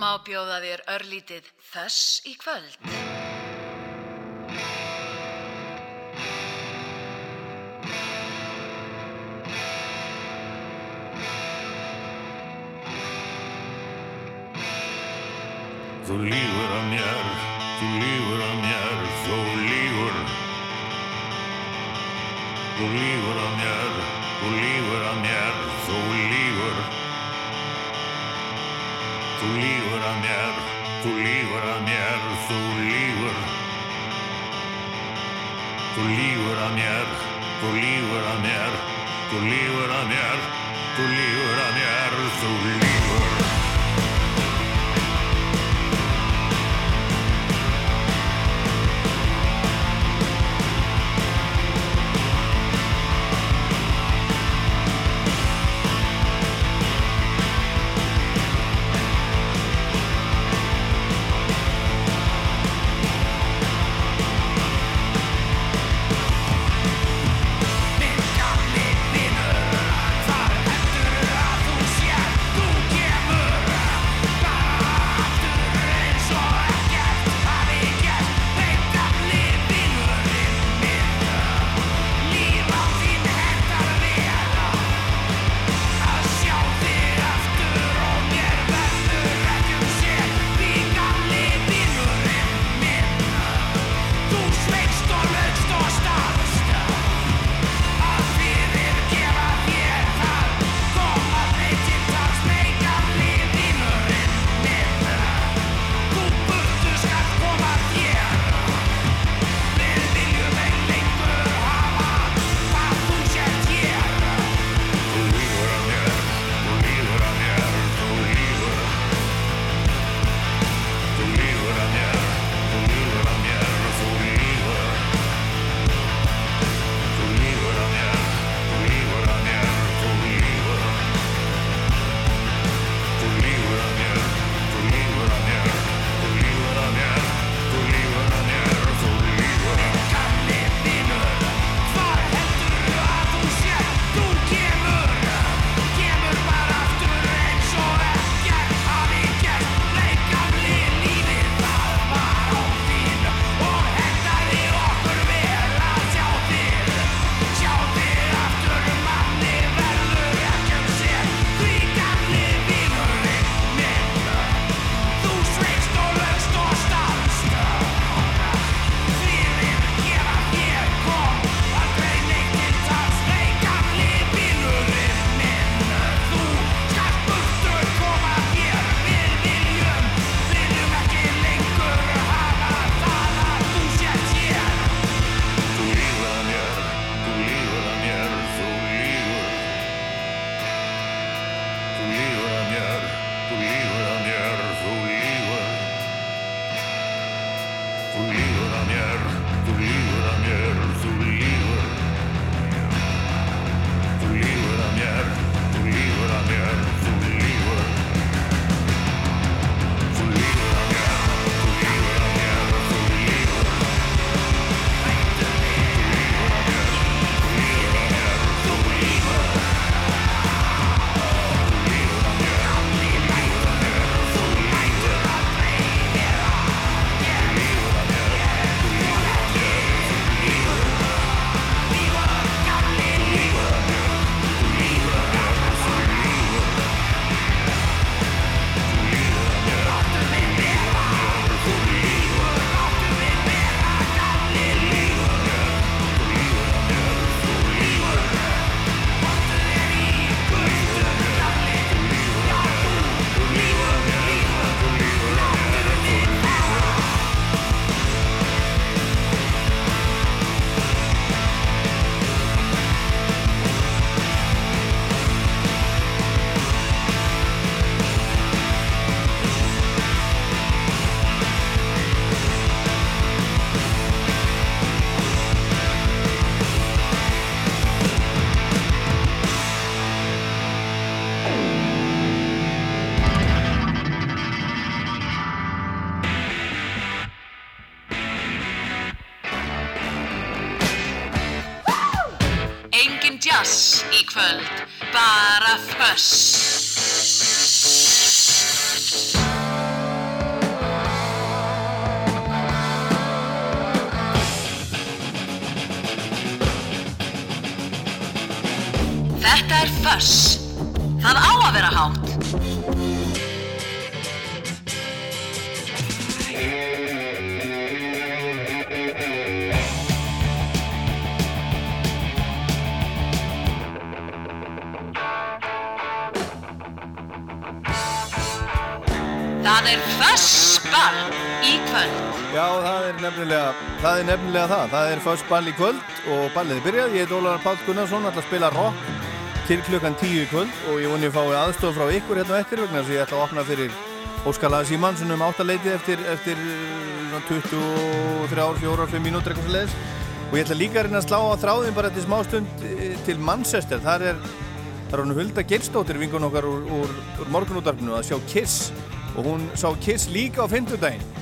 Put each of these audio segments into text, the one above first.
má bjóða þér örlítið þess í kvöld. Þú lífur að mér, þú lífur að mér, þú lífur. Þú lífur að mér, þú lífur að mér, þú lífur. Þú lífur að mér, þú lífur að mér, þú lífur Þú lífur að mér, þú lífur að mér, þú lífur að mér, þú lífur að mér, þú lífur dass í kvöld, bara föss. Þetta er föss. Það á að vera hátt. Er fössball í kvöld. Já, það er nefnilega það. Er nefnilega það. það er först ball í kvöld og ballið er byrjað. Ég heit Ólaður Páll Gunnarsson, ætla að spila rock til klukkan tíu í kvöld og ég voni að fái aðstof frá ykkur hérna á eftir vegna að ég ætla að opna fyrir Óskar Laði Símansson um áttaleitið eftir, eftir uh, 23 ár, 4 ár, 5 mínútur eitthvað svo leiðis og ég ætla líka að reyna að slá á þráðin bara til smástund eh, til Manchester. Þar er, þar er hún Hulda Geirstóttir vingun okkar úr, úr, úr morgunútarpinu að sjá Kiss og hún sá Kiss líka á fymtudaginn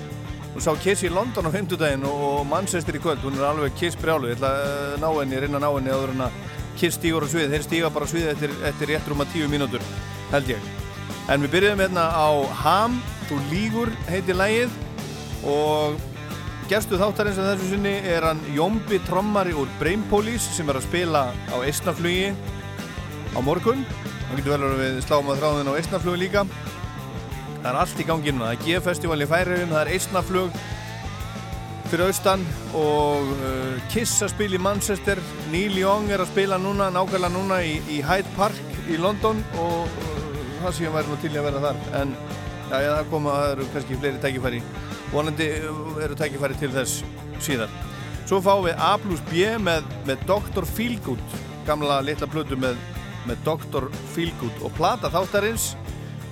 hún sá Kiss í London á fymtudaginn og Manchester í kvöld, hún er alveg Kiss brjálu, ég ætla að ná henni, reyna að ná henni áður en að Kiss stígur á svið, þeir stíga bara svið eftir, eftir rétt rúma tíu mínútur, held ég. En við byrjum hérna á Ham, þú lígur heiti lægið og gerstu þáttarins að þessu sinni er hann Jómbi trommari úr Brain Police sem er að spila á Eistnaflugi á morgun, þá getur vel að við sláum að þráðin á Eistnaflugi líka Það er allt í gangi núna, það er G-festival í Færiðum, það er Eistnaflug fyrir austan og uh, Kiss að spila í Manchester, Neil Young er að spila núna, nákvæmlega núna í, í Hyde Park í London og uh, það sé að væri nú til í að vera þar en já, já, það koma, það eru kannski fleiri tækifæri, vonandi uh, eru tækifæri til þess síðan. Svo fáum við A plus B með, með Dr. Feelgood, gamla litla plötu með, með Dr. Feelgood og plata þáttarins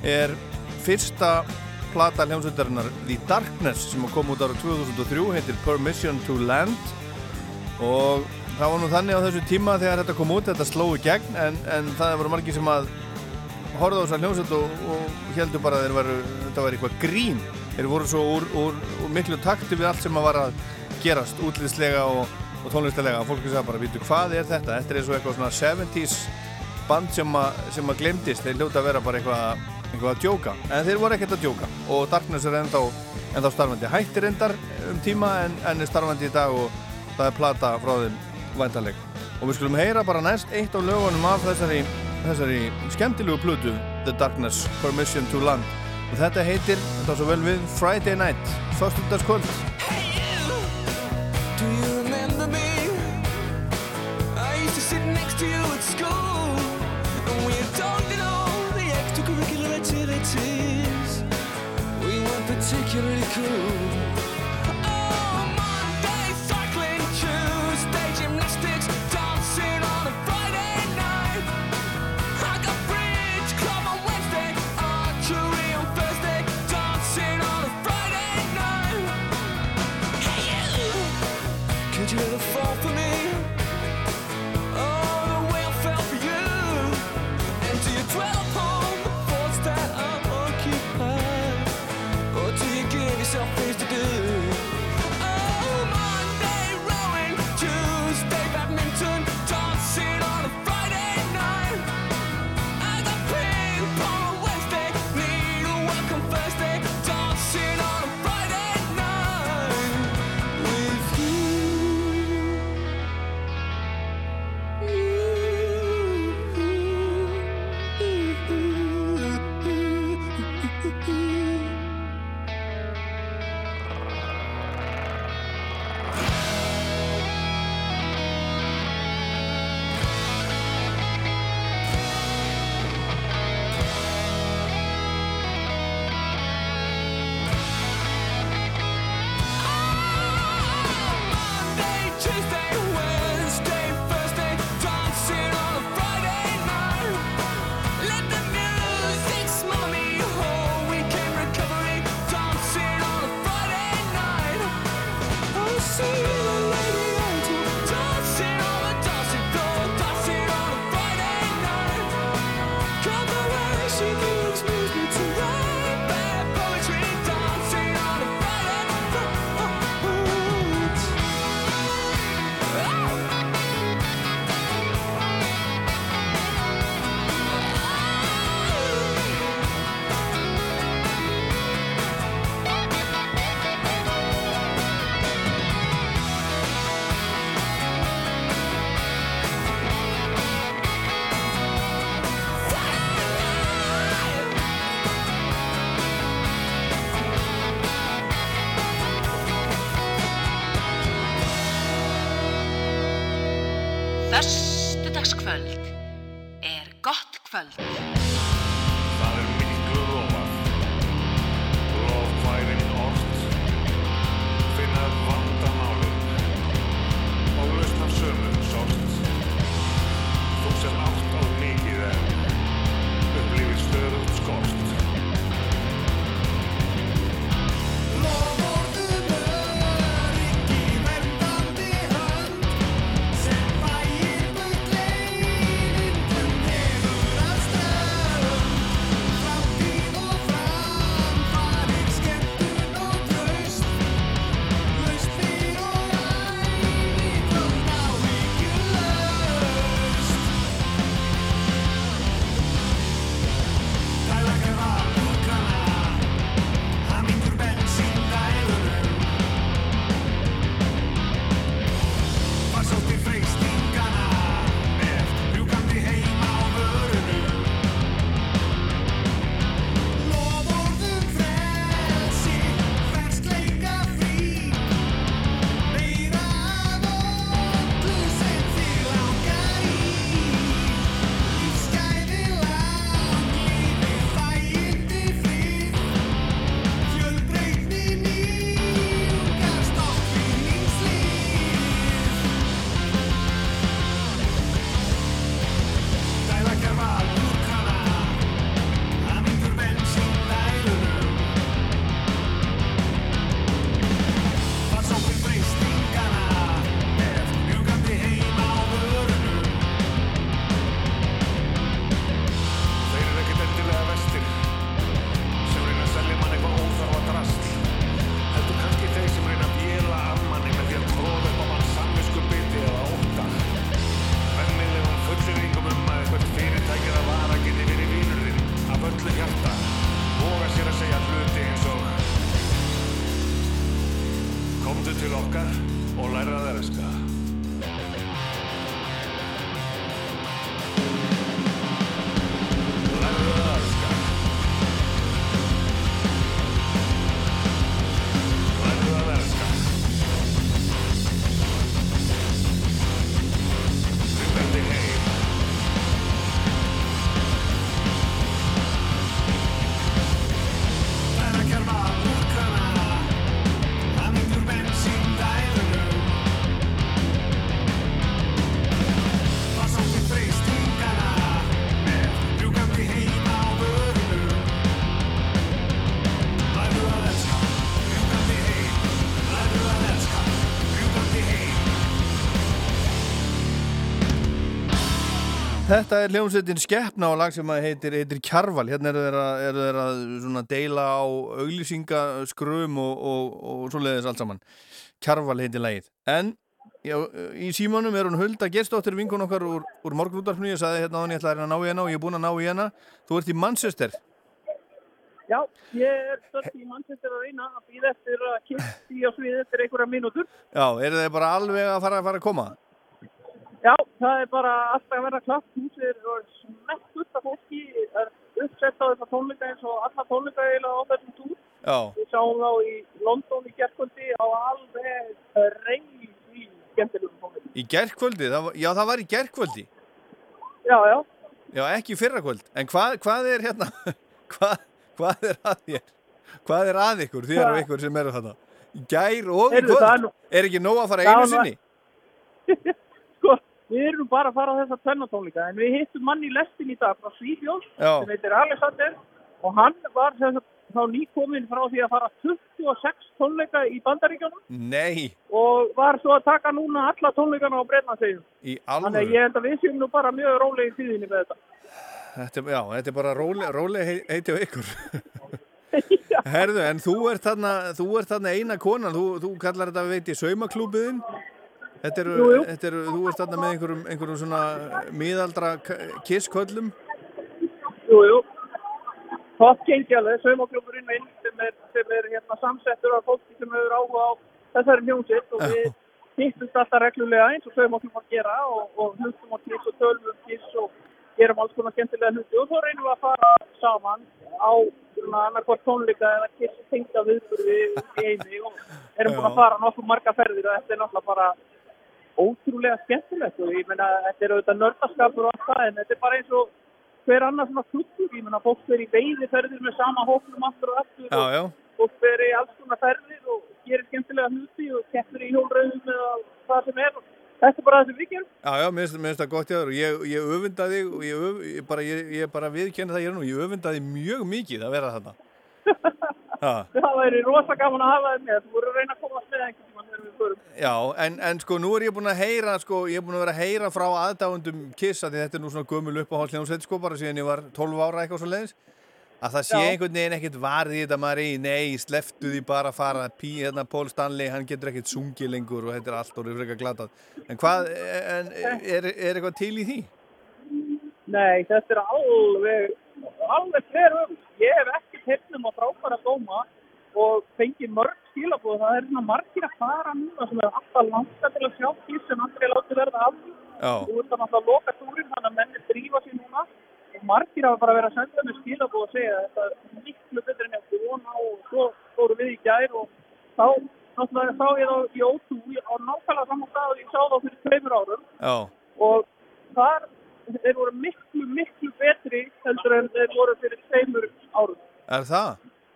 er fyrsta plata hljómsveitarinnar The Darkness sem kom út ára 2003 heitir Permission to Land. Og það var nú þannig á þessu tíma þegar þetta kom út, þetta sló í gegn en, en það voru margir sem að horfða á þessar hljómsveit og, og heldur bara að veru, þetta var eitthvað grín. Þeir voru svo úr, úr, úr miklu takti við allt sem að var að gerast útlýðslega og, og tónlistilega og fólki sagði bara, vítu hvað er þetta? Þetta er eins og eitthvað svona 70's band sem að, sem að glemdist, þeir ljóta að vera bara eitthvað eitthvað að djóka, en þeir voru ekkert að djóka. Og Darkness er ennþá, ennþá starfandi. Hættir endar um tíma en, en er starfandi í dag og það er plata frá þeim væntaleg og við skulum heyra bara næst eitt á lögunum af þessari, þessari skemmtilegu plötu The Darkness Permission to Land. Og þetta heitir, þetta var svo vel við Friday Night, förstundagskvöld Hey you, do you remember me? I used to sit next to you at school, particularly cool. Þetta er hljómsveitin Skeppna og lag sem heitir, heitir Kjarval. Hérna eru þeir að, eru þeir að svona deila á auglýsingaskrum og, og, og svoleiðis allt saman. Kjarval heitir lagið. En já, í símanum er hún Hulda Gerstóttir vinkun okkar úr, úr morgunútarfnu. Ég sagði hérna að ég ætla að að ná í hana og ég er búinn að ná í hana. Þú ert í Manchester. Já, ég er stödd í Manchester að reyna að býða eftir að kippi á sviði eftir einhverja mínútur. Já, eru þeir bara alveg að fara að fara að koma? Já, það er bara alltaf að vera klart. Húsið er smett fullt af fólki, er uppsett á þessa tónleika eins og alla tónleika eiginlega á þessum túr. Já, Við sáum þá í London í gerkvöldi á alveg reyði skemmtilegum tónleikum. í var- já, það var í gerkvöldi. Já, já. Já, ekki í fyrrakvöld. En hvað, hvað er hérna, hvað, hvað er að þér? Hvað er að ykkur, þér og ykkur sem eru þarna? Í Gær og í kvöld? er ekki nóg að fara einu sinni? Við erum bara að fara á þessa tvennatónleika en við hittum mann í lestin í dag frá Svífjól Já. sem heitir Alexander og hann var sem sagt þá nýkominn frá því að fara 26 tónleika í Bandaríkjónum Nei, og var svo að taka núna alla tónleikana á Breitlandsegjum. í Þannig að ég held að við séum nú bara mjög rólega í tíðinni með þetta. Þetta, já, þetta er bara róleg, róleg hei- heiti á ykkur. Herðu, en þú ert þarna, þú ert þarna eina konan, þú, þú kallar þetta, veit ég, saumaklúbiðinn. Þetta eru, Jú, jú. þetta eru, þú ert þarna með einhverjum, einhverjum svona miðaldra kissköllum. Jú, jú. Top gengi alveg, saumaklubburinn minn sem er, sem er hérna samsettur af fólki sem hefur áhuga á þessari hljómsitt og við hittumst alltaf reglulega eins og saumaklubbar gera og, hlustum á kiss og tölvum um kiss og gerum alls konar skemmtilega hluti og svo reynum við að fara saman á svona annarkvart tónleika eða kiss tengda viðburði í einu og erum búin að fara nokkuð marga ferðir og þetta er náttúrulega bara ótrúlega skemmtilegt og ég meina þetta er auðvitað nördaskapur og allt það en þetta er bara eins og hver annar svona klubur, ég meina fólk fer í veiðiferðir með sama hóknum aftur og aftur Já, og já, fólk fer í alls konar ferðir og gerir skemmtilega hluti og keppir í hjólröðum eða hvað sem er. Og þetta er bara það sem við gerum. já, já, mér finnst það gott hjá þér og ég, ég öfunda þig og ég, öf, ég bara, bara viðkenna það ég er nú, ég öfunda þig mjög mikið að vera þarna. Það væri rosa gaman að hafa það með, þú voru að reyna að komast með einhvern tímann förum. já en, en sko nú er ég búin að heyra, sko, ég er búin að vera að heyra frá aðdáundum Kiss að þetta er nú svona gömul uppáhaldsljónsveit sko bara síðan ég var 12 ára eitthvað svo leiðis að það sé Já. einhvern veginn ekkert varði í þetta maður í, nei, sleftu því bara að fara pí, hérna, Paul Stanley, hann getur ekkert sungið lengur og þetta er allt orðið frekar glatað en hvað, en, er, er eitthvað til í því? Nei, þetta er alveg, alveg hver um. Ég hef ekki hefnum að frábæra dóma og fengið mörg skilabóð. Það er svona margir að fara núna sem er alltaf langa til að sjá kiss en aldrei láti verða af því. Já, Þú ert að náttúrulega loka túrin þannig að menni drífa sér núna. Og margir hafa bara verið að senda með skilabóð og segja að þetta er miklu betur en ég vona og svo fóru við í gær og þá náttúrulega sá ég þá í ótú á nákvæmlega saman stað og ég sá þá fyrir tveimur árum já, og þar þeir voru miklu, miklu betri heldur en þeir voru fyrir tveimur árum. er það?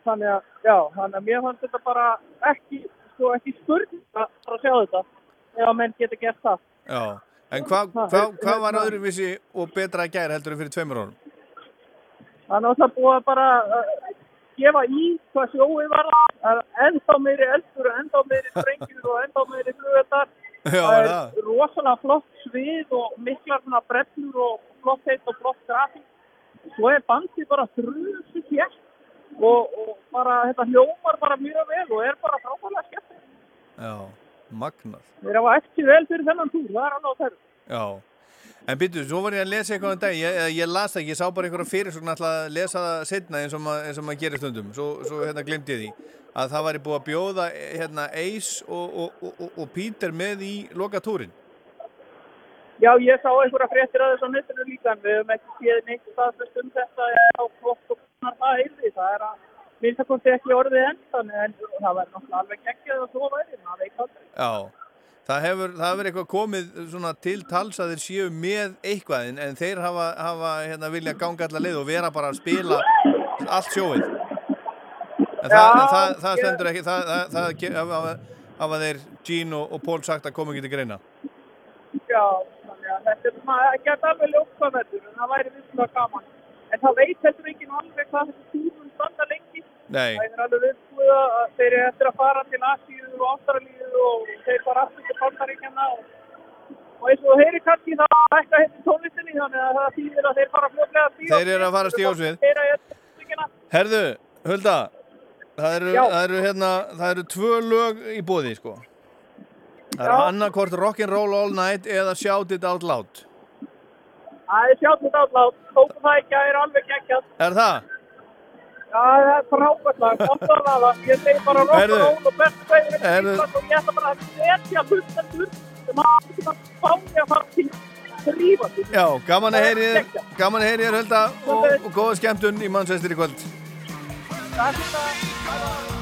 Þannig að, já, þannig að mér fannst þetta bara ekki, sko, ekki spurning að fara að sjá þetta ef að menn geta gert það. Já, en hvað hva, hva var öðruvísi og betra að gæra heldur en fyrir tveimur árum? Það er náttúrulega búið að bara uh, gefa í hvað sjóið var það er ennþá meiri eldur og ennþá meiri sprengjur og ennþá meiri flugveldar. Já, það er það? rosalega flott svið og miklar brellur og flott heit og flott grafík. Svo er bandið bara þrjusu fjert og, og bara þetta hljómar bara mjög vel og er bara frábæðlega skemmt. Já, magnað. Þeir hafa eftir vel fyrir þennan túr, það er alveg á þeirra. Já, en byrju, svo var ég að lesa eitthvað um dag, ég, eða ég las það ekki, ég sá bara einhverja fyrirsögn alltaf að lesa það setna eins og, maður gerir stundum, svo, svo hérna glemdi ég því, að það væri búið að bjóða hérna Ace og, og, og, Peter með í lokatúrin. Já, ég sá einhverja fréttir að þessu á netinu líka við höfum ekki séð neitt staðfest um þetta á flott og það heilri. Það er að minnst að kosti ekki orðið enn, þannig en það verður náttúrulega alveg geggjað að svo væri, maður veit aldrei. Já, það hefur, það hefur eitthvað komið svona til tals að þeir séu með eitthvað, en, þeir hafa, hafa hérna, vilja ganga allar leið og vera bara að spila allt sjóið. En það, Já, það, það ég- stendur ekki, það, það, það hafa, hafa þeir Gene og, og Paul sagt að koma ekki til greina. Já, þannig að þetta er maður að alveg ljótt hvað verður, en það væri vissulega gaman. En það veit heldur ekki alveg hvað þessi tímum standa lengi. Nei, Það er alveg viðbúið að þeir eru eftir að fara til Asíu og Ástralíu og þeir fara aftur til Bandaríkjana og, og eins og eru kannski það hægt að heita tónlistinni þannig að það þýðir að þeir fara fljótlega að stíga. Þeir eru að fara stíga herðu, Hulda, það eru, það eru, hérna, það eru tvö lög í bóði, sko. Það eru annarkort Rock'n'Roll All Night eða Shout It Out Loud. Það er sjátt þetta átlát, tókum það ekki að er alveg geggjast. Er það? Já, það er frábært lag, gott að laga. Ég segi bara rock and roll og best veginn er Heyrðu. Ísland og ég ætla bara að setja hlustendur sem að ekki bara fá mig að fara til þrýfa sig. Já, gaman að heyri gaman að heyri þér, Hulda, og, og góða skemmtun í mannsveistir í kvöld. Það er þetta.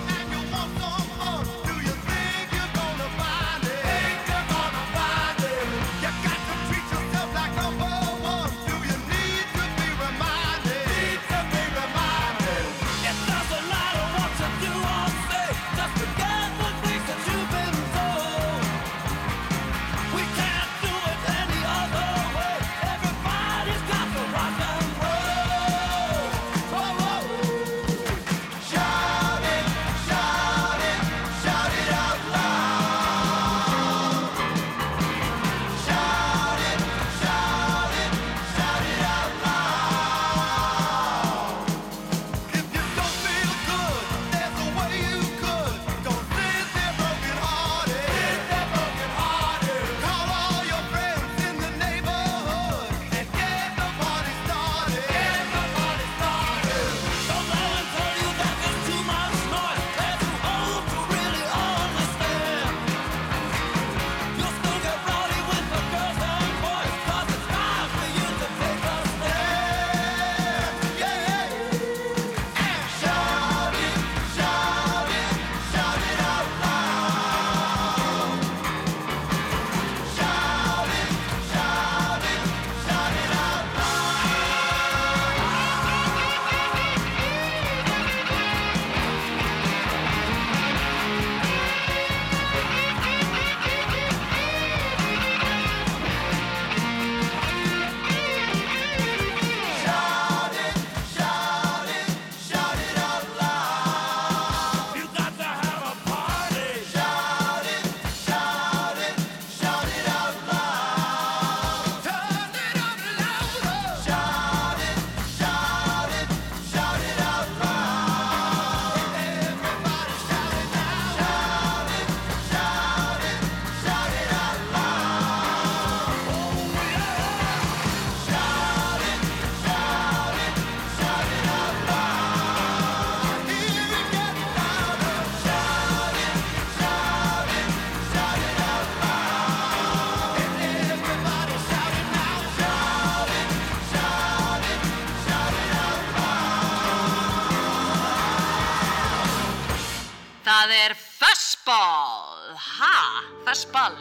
Það er Fussball. Ha? Fussball,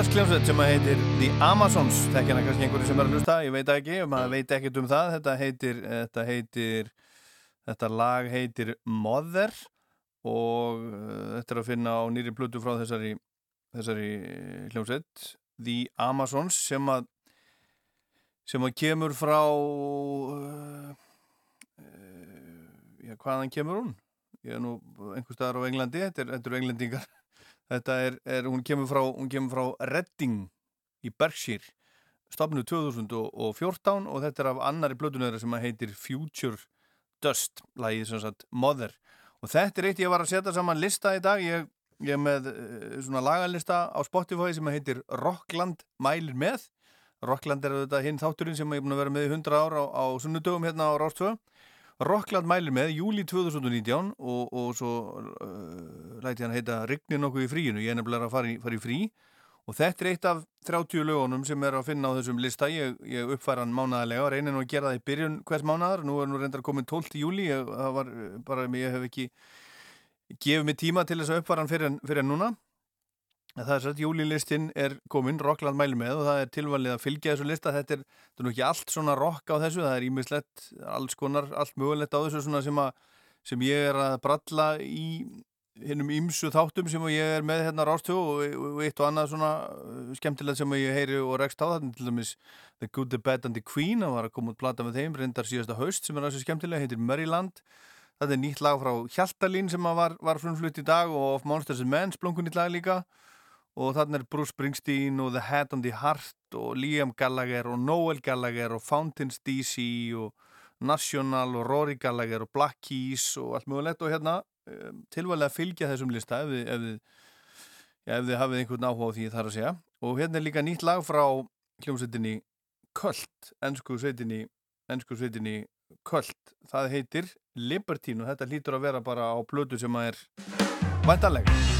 er braskljómsveit sem að heitir The Amazons. Þekkja hana kannski einhverju sem er að hlusta, ég veit ekki maður veit ekkert um það. Þetta heitir, þetta heitir þetta lag heitir Mother og uh, þetta er að finna á nýri plutu frá þessari þessari hljómsveit The Amazons sem að sem að kemur frá uh, já, hvaðan kemur hún? Ég er nú einhver staðar á Englandi, þetta er, þetta er englendingar þetta er, er, hún kemur frá hún kemur frá Redding í Berkshire stopnu 2014 og þetta er af annari blötunöðra sem heitir Future Dust lagið sem sagt Mother. Og þetta er eitt ég var að setja saman lista í dag. Ég, ég er með uh, svona lagalista á Spotify sem heitir Rockland mælir með. Rockland er þetta hinn þátturinn sem ég er búin að vera með í 100 ára á, á sunnudögum hérna á Rástvö Rockland mælir með júli 2019 og, og svo uh, læti hann heita Rigni nokkuð í fríinu. Ég er nefnilega að fara í, fara í frí og þetta er eitt af 30 lögunum sem er að finna á þessum lista. Ég, ég uppfæra hann mánaðarlega. Og reynir nú að gera það í byrjun hvers mánaðar, nú er nú reyndar komin 12. júli ég, var, bara, ég hef ekki gefið mig tíma til þess að uppfæra hann fyrir, fyrir núna Það er svo að júlilistin er komin, Rockland mæli með og það er tilvalið að fylgja þessu lista. Þetta er, þetta er nú ekki allt svona rock á þessu, það er ímislegt, alls konar, allt mögulegt á þessu svona sem, að, sem ég er að bralla í hinnum ímsu þáttum sem ég er með hérna rástu og, og eitt og annað svona uh, skemmtilegt sem ég heyri og rekst á það, til dæmis The Good, The Bad and The Queen, það var að koma út plata með þeim, reyndar síðasta haust sem er þessu skemmtilega, heitir Maryland. Það er nýtt lag frá Hjaltalín sem var, var frumflutt í dag og of Monsters and Men, splunkunýtt lag líka og þannig er Bruce Springsteen og The Head on the Heart og Liam Gallagher og Noel Gallagher og Fountains DC og National og Rory Gallagher og Black Keys og allt mögulegt. Og hérna um, tilvæglega fylgja þessum lista ef þið, ef þið, ja, ef þið hafið einhvern áhuga á því þar að segja. Og hérna er líka nýtt lag frá hljómsveitinni Köld, ennsku sveitinni ennsku sveitinni Köld það heitir Libertine og þetta hlýtur að vera bara á blödu sem að er vantanlega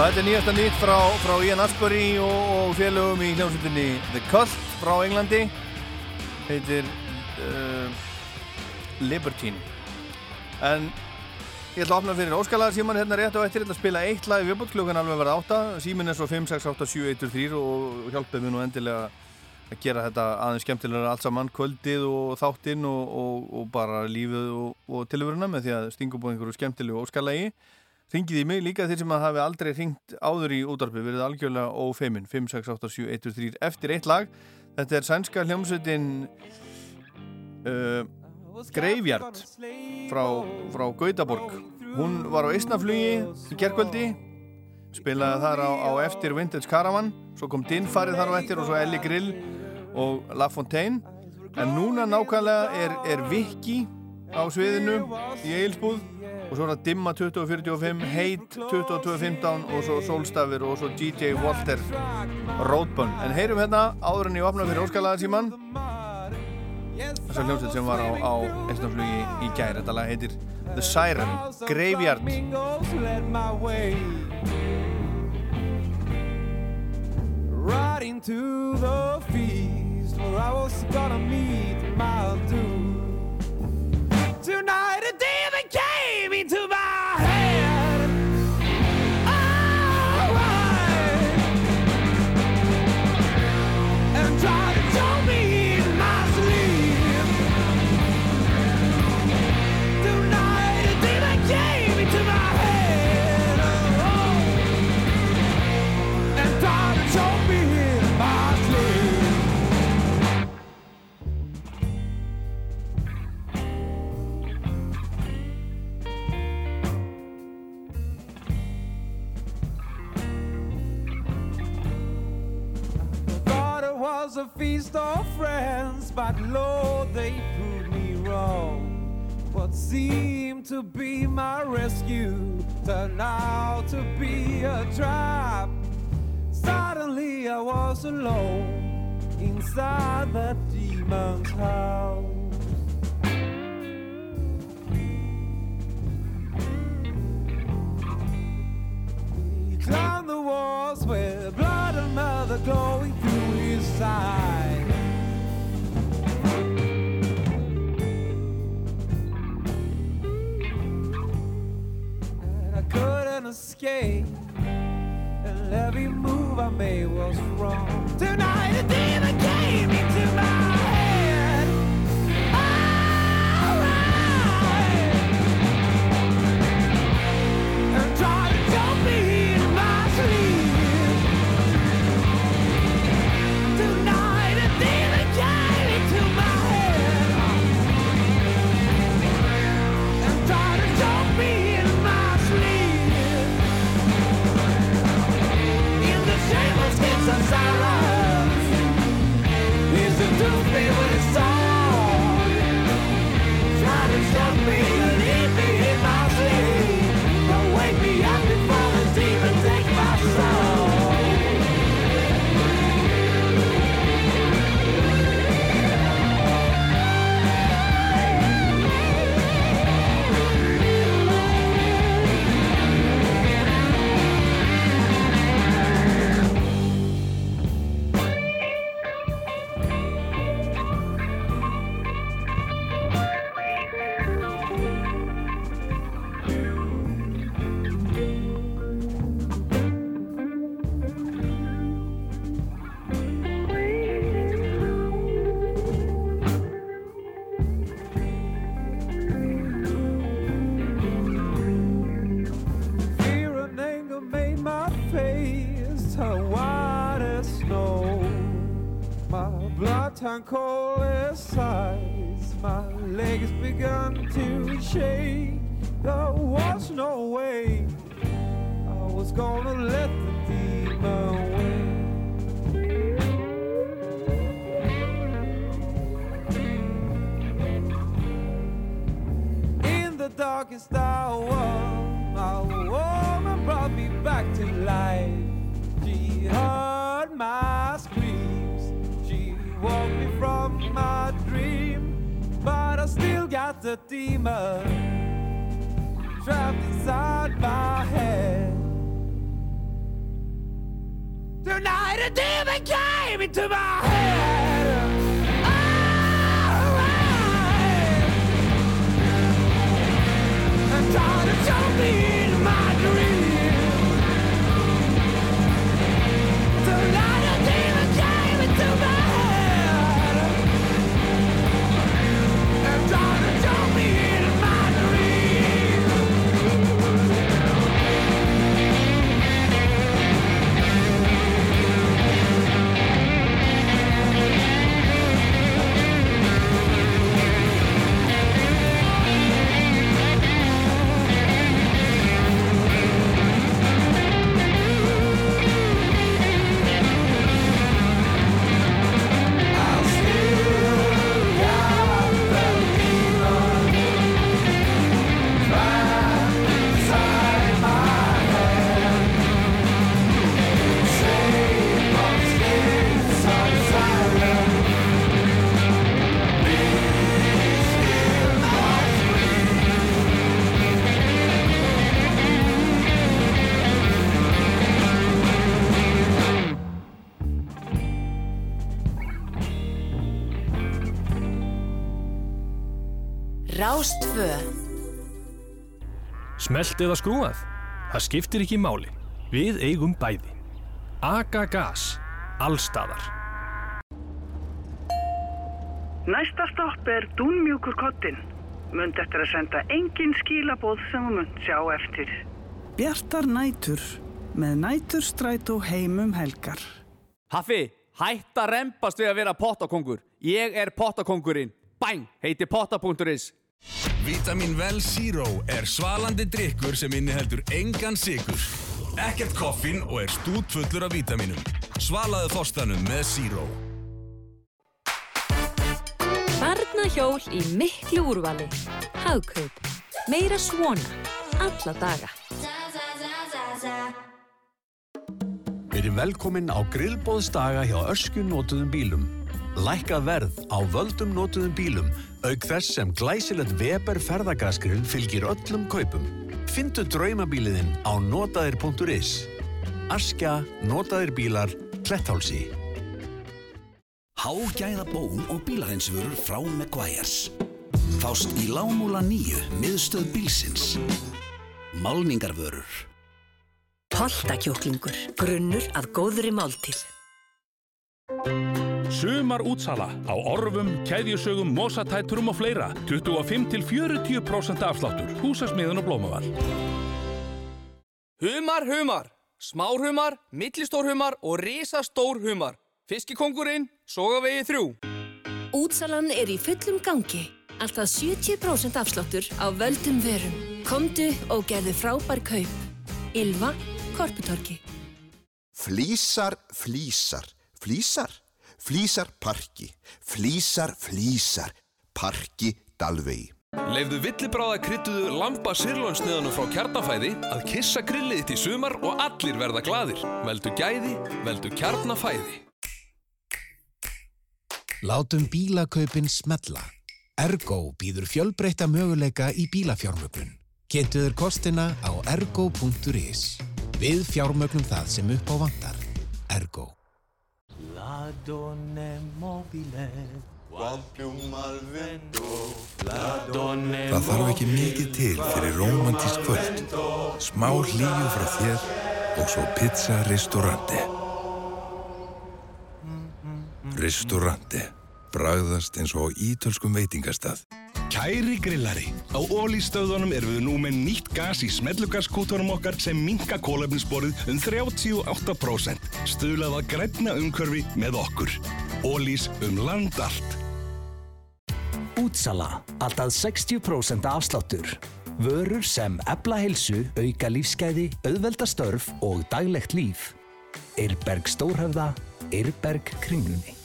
þetta er nýjasta nýtt frá, frá Ian Asbury og, og félögum í hljómsveitinni The Cult frá Englandi. Heitir uh, Libertine. En ég ætla að opna fyrir Óskalar síman hérna rétt á eftir, ég ætla að spila eitt lag viðbútt klukkan alveg verða átta, símin er svo 5, 6, 8, 7, 1, 3 og hjálpaði mér nú endilega að gera þetta aðeins skemmtilega allt saman kvöldið og þáttinn og, og, og bara lífið og, og tilvöruna með því að stingum búið einhverju skemmtilegu óskalagi Ringið í mig líka þeir sem að hafi aldrei ringt áður í útdarpi, verið algjörlega ófeimin 5, 6, 8, 7, 1, 3 eftir eitt lag. Þetta er sænska hljómsveitin uh, Greifjart frá, frá Gautaborg. Hún var á Ísnaflugi í gerkvöldi, spilaði þar á, á eftir Vintage Caravan, svo kom Dinfarið þar á eftir og svo Ellie Grill og La Fontaine. En núna nákvæmlega er, er Viki á sviðinu í Eilsbúð og svo er það Dimma 2045, Heit 2215 og svo Solstafir og svo DJ Walter Roadburn. En heyrum hérna áður en ég opna fyrir óskalaðarsíman þessar hljómsveit sem var á, á einstakflugi í gæri. Þetta lag heitir The Siren, Graveyard. Right into the feast where I was gonna meet my Seemed to be my rescue turned out to be a trap. Suddenly I was alone inside that demon's house. He climbed the walls with blood and mother glowing through his side. Escape, and every move I made was wrong. Tonight a demon came into my turned cold ice. My legs began to shake. There was no way I was gonna let the demon trapped inside my head. Tonight a demon came into my head. Oh, and tried to show me 2 Smelt eða skrúað? Það skiptir ekki máli. Við eigum bæði. Aga gas. Allstæðar. Næsta stopp er Dúnmjúkur kottin. Mund eftir að senda engin skílabóð sem þú mund sjá eftir. Bjartar nætur með næturstræt og heimum helgar. Hafi, hætt að rempast við að vera pottakongur. Ég er pottakongurinn. Bæn, heiti potta.is. Vitamin Well Zero er svalandi drikkur sem inniheldur engan sigur. Ekkert koffín og er stútfullur af vítaminum. Svalaðu þorstanum með Zero. Barnahjól í miklu úrvali. Hagkaup. Meira svona. Alla daga. Verið velkomin á grillbóðsdaga hjá Öskju notuðum bílum. Lækkað verð á völdum notuðum bílum auk þess sem glæsilegt Weber ferðagasgrill fylgir öllum kaupum. Findu draumabíliðinn á notaðir.is. Askja, notaðir bílar, Kletthálsi. Hágæða bón og bílarheinsvörur frá Meguiars. Fást í lámúla nýju miðstöð bílsins. Málningarvörur. Holtakjúklingur. Grunnur að góðri máltíð. Sumar útsala á orfum, keðjusögum, mosatæturum og fleira. 25-40% afsláttur. Húsasmiðun og blómaval. Humar, humar. Smár humar, millistór humar og risastór humar. Fiskikongurinn, sogavegi þrjú. Útsalan er í fullum gangi. Alltaf 70% afsláttur á völdum verum. Komdu og gerðu frábær kaup. Ylva, Korputorki. Flísar, flísar, flísar, flísar parki, flísar, flísar, parki dalvegi. Leifðu villibráða kryttuðu lamba sirlónsniðanum frá kjarnafæði að kissa grillið þitt í sumar og allir verða gladir. Veldu gæði, veldu kjarnafæði. Látum bílakaupin smetla. Ergo býður fjölbreytta möguleika í bílafjármögnun. Kynntuður kostina á ergo.is. Við fjármögnum það sem upp á vantar. Ergo. La donne mobile Guampium al vento La donne Það þarf ekki mikið til fyrir romantísk kvöld. Smá hlýju frá þér og svo pizza ristorante. Ristorante. Bragðast eins og ítölskum veitingastað. Kæri grillari, á ólístöðunum erum við nú með nýtt gas í smellugaskútunum okkar sem minka kólefninsborið um 38%. Stuðlað að grænna umhverfi með okkur. Ólís um land allt. Útsala. Alltaf 60% afsláttur. Vörur sem ebla heilsu, auka lífsgæði, auðvelda störf og daglegt líf. Eirberg Stórhöfða, Eirberg Kringlunni.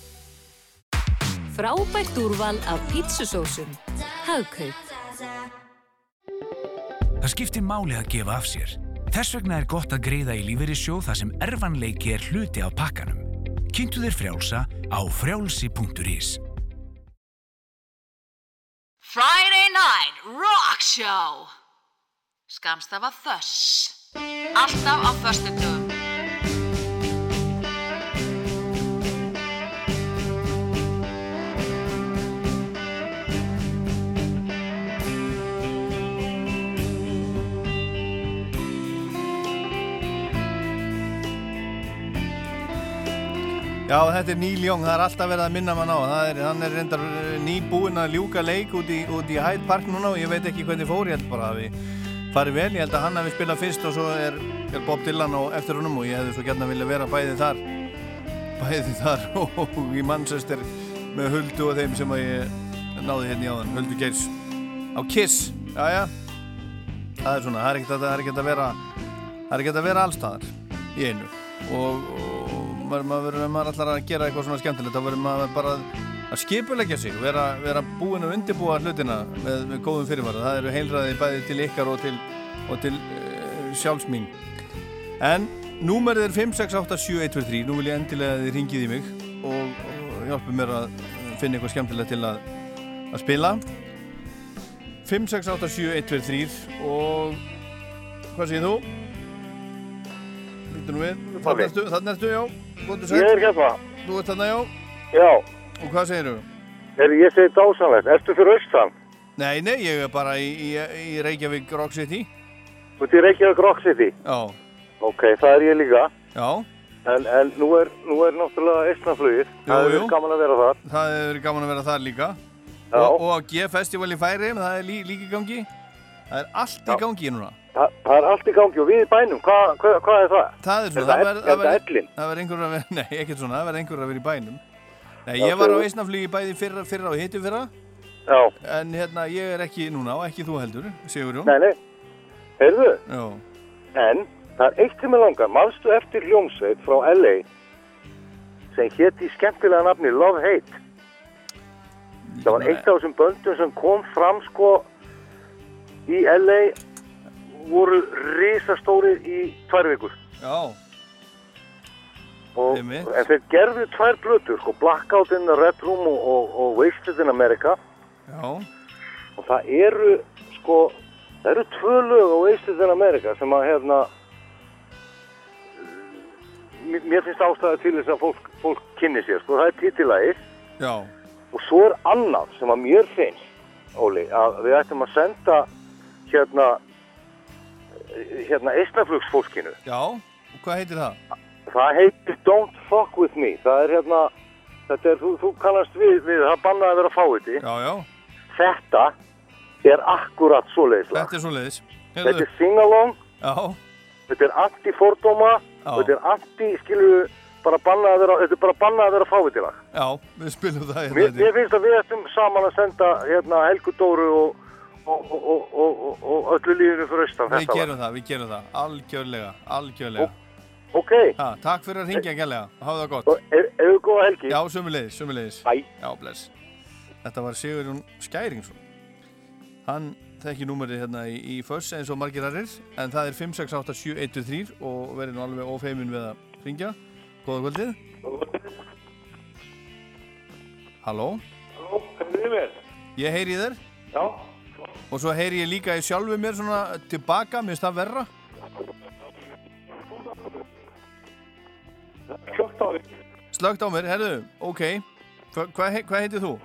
Frábært úrval af pítsusósum. Hagkaup. Það skiptir máli að gefa af sér. Þess vegna er gott að greiða í lífeyrissjóð þar sem erfanleiki er hluti af pakkanum. Kynntu þér frjálsa á frjálsi.is. Friday Night Rock Show Skamstafa Þöss Alltaf á föstudögum Já, þetta er Neil Young, það er alltaf verið að minna mann á. Er, hann er reyndar eh, nýbúinn að ljúka leik út í, í Hyde Park núna og ég veit ekki hvernig fór, ég held bara að við farið vel, ég held að hann hefði spilað fyrst og svo er, er Bob Dylan á eftir honum og ég hefði svo gætna vilja vera bæði þar. Bæði þar og í Manchester með Huldu og þeim sem að ég náði hérna í áðan, Huldu Geirs. Á Kiss, já já. Það er svona, það er ekkert að, að vera það er ekkert að vera allstaðar í einu. Og, og maður, maður allar að gera eitthvað svona skemmtilegt þá verður maður bara að skipulegja sig vera, vera búin að undirbúa hlutina með, með góðum fyrirvara. Það eru heilræði bæði til ykkar og til, og til uh, sjálfsmín en númerið er 5687123 nú vil ég endilega að þið ringið í mig og, og hjálpu mér að finna eitthvað skemmtilegt til að, að spila. 5687123 og hvað segir þú? Þannig ertu, þannig ertu, já Góðu Ég er hérna. Þú ert þarna, já Já. Og hvað segir þú? Ég segi dásanlegt. Ertu fyrir austan? Nei, nei, ég er bara í, í, í Reykjavík Rock City Þú ert í Reykjavík Rock City? Já Ok, það er ég líka. Já En, en nú, er, nú er náttúrulega eistnaflugið. Það er gaman að vera þar. Það verið gaman að vera þar líka Já. og, og G-festival í Færi það er lí, líka í gangi Það er allt í gangi núna Þa, það er allt í gangi og við í bænum. Hva, hva, hvað er það? Það er svona, Er það, er verður einhver að vera, nei, ekkert svona, það verður einhver að vera í bænum Nei, ég var á eisnaflugi bæði fyrra, fyrra og hitti fyrra Já. En hérna, ég er ekki núna og ekki þú heldur, Sigurjón Nei, nei. Heyrðu? Já. En það er eitt sem er langar. Manstu eftir hljómsveit frá LA sem hétt í skemmtilega nafni Love Hate? Það var eitt af þessum böndum sem kom fram sko í LA voru risastórir í tvær vikur. Já. Og, en þeir gerðu tvær blötur, sko, Blackout in the Red Room og, og, og Wasted in America. Já. Og það eru, sko, það eru tvö lög á Wasted in America sem að, hérna, mér, finnst ástæða til þess að fólk, fólk kynni sér, sko, það er titilægis. Já. Og svo er annað sem að mér finnst, Óli, að við ættum að senda, hérna, hérna, eistnaflugsfólkinu. Já, og hvað heitir það? Það heitir Don't Fuck With Me. Það er hérna, þetta er, þú, þú kannast við, við það bannaði að vera fáiði. Já, já. Þetta er akkurat svoleiðis lag. Þetta er svo leiðis Þetta er sing-along, Já, þetta er anti-fordóma Já. þetta er anti, skilur bara bannaði að vera, þetta er bara bannaði að vera fáiði lag. já, við spilum það hérna Mér, mér finnst að við ættum saman að senda hérna Helgu Dóru og, og, og, og, og, öllu lífinu fyrir austan Við gerum það, við gerum það, algjörlega, algjörlega. Ok. Ha, Takk fyrir að ringja gælega, hafa það gott. Eða góða helgi? Já, sömulegis, sömulegis Bæ. Já, bless. Þetta var Sigurjón Skæringsson. Hann þekki númerið hérna í, í föss eins og margir aðrir en það er 5687123 og verið nú alveg ófeimin við að ringja Góða kvöldið. Halló? Halló, hvernig er mér? Ég heyri þér. Já Og svo heyri ég líka í sjálfu mér svona tilbaka, mér finnst það verra Klokkt á þig Slögt á mér, herðu, ok Hva, Hvað he, hva heitir þú?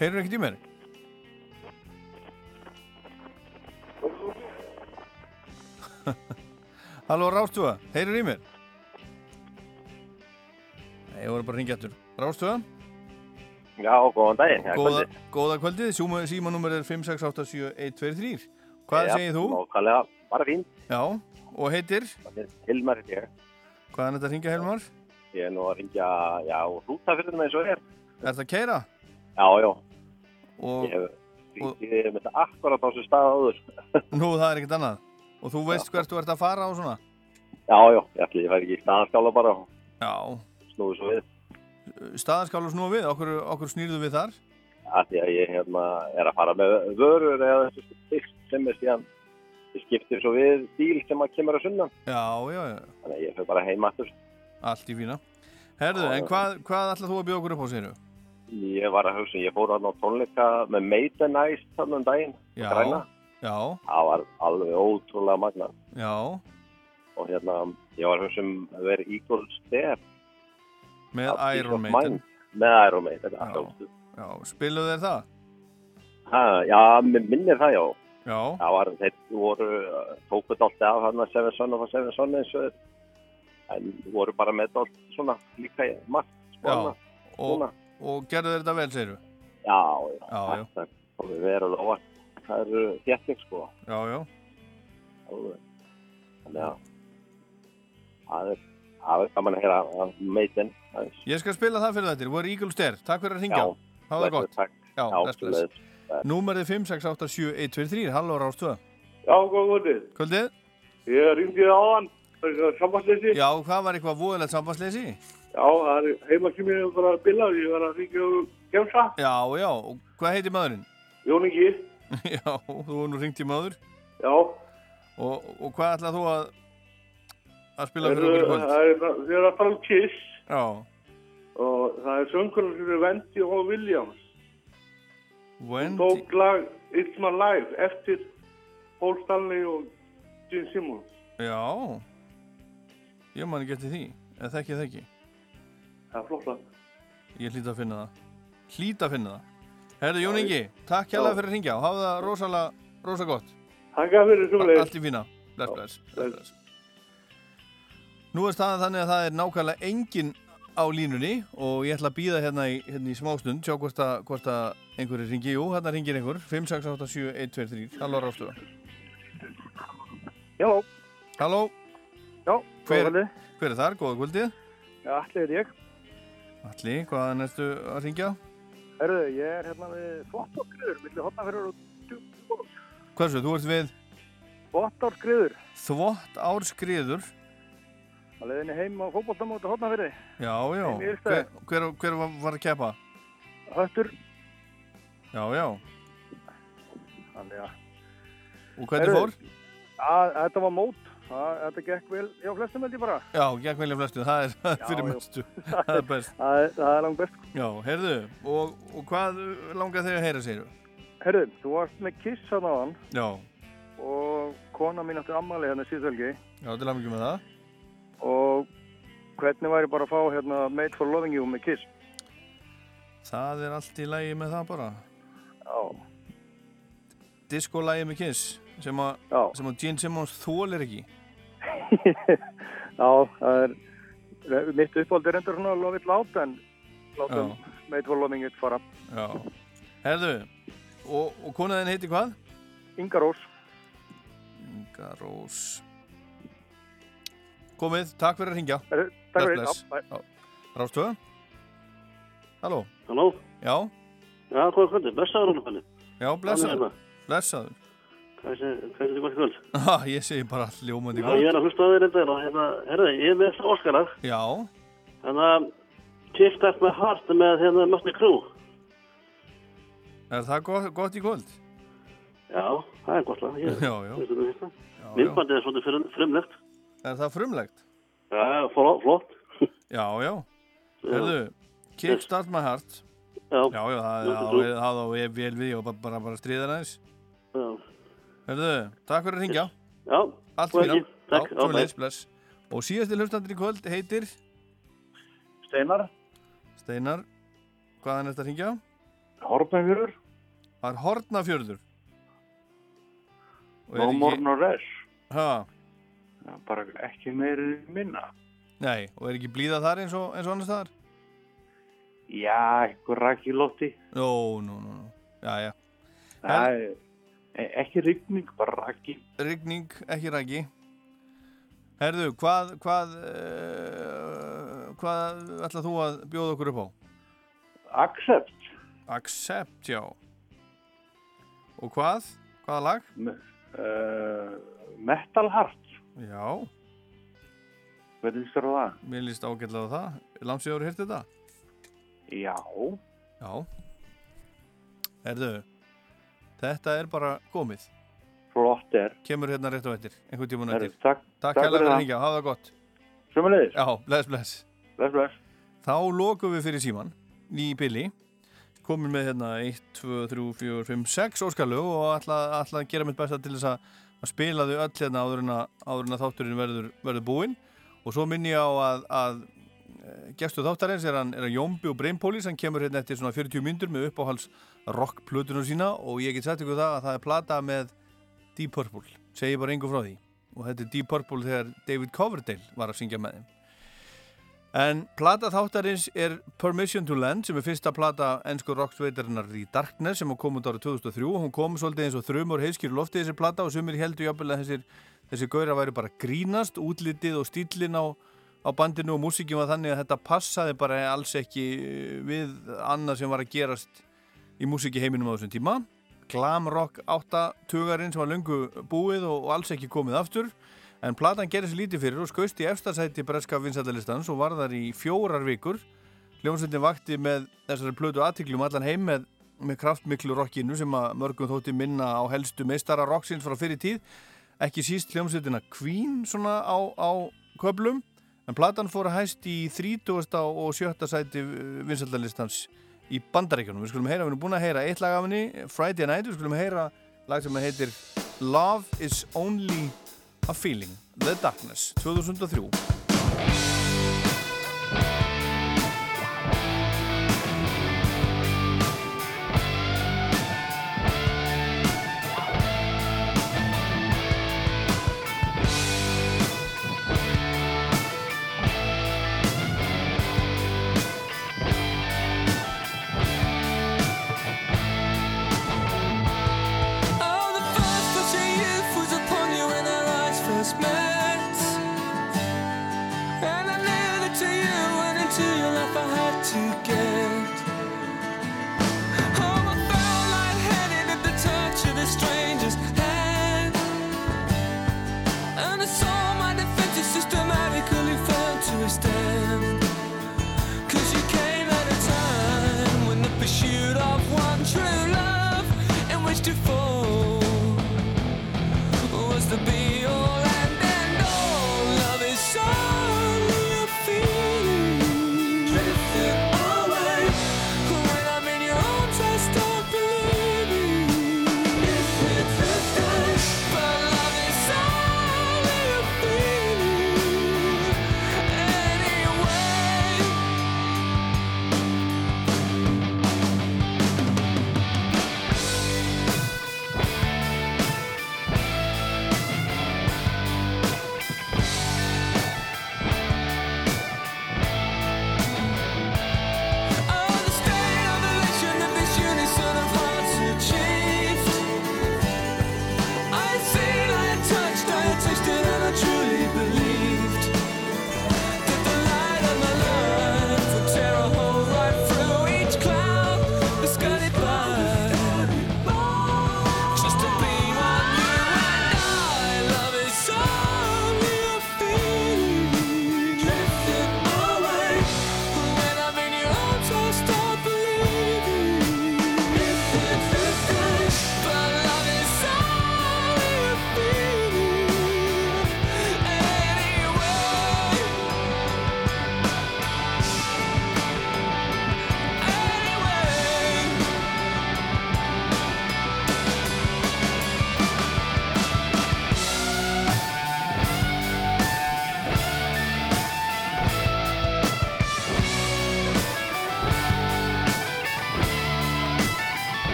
Heyrur ekkert í mér? Halló Rástúa, heyrur í mér? Ég voru bara að ringja eftir Rástúa, Já, góðan daginn. Já, góða, kvöldið. góða kvöldið. Síma- Símanúmer er 5687123 Hvað Já, segir þú? Nákvæmlega, bara fín Já, og heitir? Hilmar heiti ég Hvaðan er þetta að ringja Helmar? Ég er nú að ringja, já, rútafyrðum eins og er. Er þetta að keira? Já, já. Og, Ég hef ringið með þetta akkurat á þessu stað áður. Nú, það er ekkert annað. Og þú veist hvert þú ert að fara og svona? Já, já, ég ætli, ég fær ekki í staðanskála bara. Já snúið svo við. Staðanskálu snúa við, okkur, okkur snýrðu við þar? að því að ég hérna er að fara með vörur eða þessu styrkt sem er síðan skiptir svo við bíl sem að kemur að sunnan. Já, já, já. Þannig að ég fyrir bara heim aftur. Allt í fína. Herðu, Já, en hvað, hvað ætlað þú að bjóða okkur upp á séru? ég var að hugsa, ég fór hann á tónleika með Maiden Ice þannig um daginn Já, græna. já, það var alveg ótrúlega magna já. Og hérna, ég var að hugsa um að vera Eagle Step Með Peace Iron Maiden með Iron Maiden já, Já, spiluðu þeir það? ha, já minnir það já Já. Það var, þeir voru, uh, tóku dálta af hann að Seven Son of a Seven Son eins og en voru bara með dálta svona líka margt, spána. og, og gerðu þeir þetta vel, segir Já, já, Já, já. þetta komið verið óvart. Það eru þétting, sko. Já, já. Þannig að það er, það er gaman að heyra að meitin. Ég skal spila það fyrir þetta, voru Eagle Stair, takk fyrir að ringja. Hafa það gott Takk. Já, bless, bless. Númerið 5687123, halló Rástöða Já, góð kvöldið. Kvöldið? Ég ringdi á hann, sambandsleysi. Já, hvað var eitthvað voðilegt sambandsleysi? Já, það er heimakímið bara að bila, ég var að ringja um gemsa. Já, já, og hvað heitir maðurinn? Jón Ingi. já, þú var nú ringt í maður Já. Og, og hvað ætlað þú að að spila fyrir okkur í kvöld? Það er, þið er að fara um Kiss. Já, og það er söngunum er Wendy og Williams. Hún Wendy tók lag It's My Life eftir Paul Stanley og Gene Simmons. Já. Ég man ekki eftir því. Eða þekki það ekki Það er flott lag. Ég hlýta að finna það. Hlýta að finna það. Herðu Jón Ingi, takk hjálpa fyrir að ringja og hafa það rosalega, rosa gott. Takk fyrir sömulegis. Allt í fína. Bless, bless, bless. Nú er staðan þannig að það er nákvæmlega engin á línunni og ég ætla að býða hérna í, hérna í smástund sjá hvort að, hvort að einhverju ringi Jú, hérna ringir einhver. 5687123 Halló Rástöða Já Halló. Já, hver, hver er þar? Góða kvöldið. Já, allir er ég. Alli, hvaðan ertu að ringja? Herðu, ég er hérna við Þvottársgriður, milli hotnafyrir og Djúbóls. Hversu, þú ert við? Þvottársgriður, Þvott árskriður að leiðinni heim á fótboltamóti hotnafyrir. Já, já í Hver, hver, hver var, var að keppa? Höttur. Já, já Þannig að... Og hvernig fór? Að, þetta var mót. Það, þetta gekk vel hjá flestum held ég bara. Já, gekk velja flestu, það er það er Já, fyrir já. mestu Það er best Það er, það er langt best. Já, heyrðu, og, og hvað langar þig að heyra, segir Herðu, þú varst með kiss hann á hann Já, og kona mín átti ammali hérna síðsvelgi já, til að mikið með það og hvernig væri bara að fá hérna Made for Loving You með kiss? Það er allt í lægi með það bara. Já. Disco-lægi með Kiss sem að, sem að Gene Simmons þólir ekki. Já, það er mitt uppáld er endur svona It Loud en látum Made for Loving It fara. Já. Heyrðu, og, og konaðin heiti hvað? Inga Rós. Inga Rós Komið, takk fyrir að ringja takk fyrir, já. Rástöða Halló Halló? Já Já, hvað er kvöldið? Blessaður hún kvöldið? Já, blessaður Blessaður Hvað er þetta gott kvöld? Ha, ég segi bara ljómandi Já, ég er að hlusta á þér þetta og hérna, herði, ég er með þetta óskalag. Já. Þannig að Kift Up My Heart með hérna Mötni Krú. Er það gott, gott í kvöld? Já, það er gott lag. Já, já. Já, Myndbandið er svolítið frum, frumlegt. Er það frumlegt? Já, flott. flott. Já, já Herðu, Kick Start My Heart Já, já, já það, á vel við og bara, bara, bara stríða næs Já. Herðu, takk fyrir að ringja Já, Allt fyrir ekki. Takk, Já, svo leis, bye. bless Og síðasti hlustandur í kvöld heitir Steinar. Steinar Hvaðan er þetta að ringja? Hortnafjörður. Það er Hortnafjörður Og er No ekki- more no less. Ha, Já, bara ekki meiri minna. nei, og er ekki blíða þar eins og, eins og annars þar? Já, einhver rak í lofti. Nó, nó, nó, nó Já, já Það er ekki rigning, bara raki. Rigning, ekki raki Herðu, hvað hvað uh, hvað ætlað þú að bjóða okkur upp á? Accept Accept, já Og hvað? Hvaða lag? Uh, metal Heart. Já. Hvernig líst þér á það? Mér líst ágætlega á það. Lámsíður hirti þetta? Já. Já. Herðu Þetta er bara komið. Flott er. Kemur hérna rétt á eftir Einhvern Herru, eftir. takk- Takk hérlega fyrir að það. hringja. Hafa það gott. Sjömmulegis Já, bless, bless. Bless, bless. Þá lokum við fyrir síman Í bili Komin með hérna 1, 2, 3, 4, 5, 6 óskalög og ætla, ætla að gera mitt besta til þess að, að spila þau öll hérna áður en að, þátturinn verður, verður búinn. Og svo minni ég á að, að eh, gestu þáttarins er hann, hann Jómbi og Brainpolis hann kemur hérna eftir svona 40 myndur með uppáhals rockplutunum sína. Og ég get sagt ykkur það að það er plata með Deep Purple, segi bara engu frá því. Og þetta er Deep Purple þegar David Coverdale var að syngja með þeim en plata þáttarins er Permission to Land sem er fyrsta plata ennsku rocksveitarinnar í Darkness sem kom út árið 2003 og hún kom svolítið eins og þrjumur heiskjur lofti þessi plata og sumir heldur jafnvel að þessir, þessi gauðra væri bara grínast útlitið og stílin á, á bandinu og músikin var þannig að þetta passaði bara alls ekki við annað sem var að gerast í músiki heiminum á þessum tíma. Glam rock áttatugarinn sem var lungu búið og, og alls ekki komið aftur en platan gerði sér lítið fyrir og skaust í efstasæti breska vinsættalistans og var þar í fjórar vikur hljómsveitin vakti með þessari plötu aðtiklum allan heim með, með kraftmiklu rockinu sem að mörgum þótti minna á helstu meistara rocksins frá fyrir tíð ekki síst hljómsveitina Queen svona á, á köplum en platan fór að hæst í 30. og 7. sæti vinsættalistans í bandaríkjunum. Við skulum heyra, við erum búin að heyra eitt lag af henni, Friday Night, við skulum heyra lag sem heitir Love is Only a Feeling, The Darkness, 2003.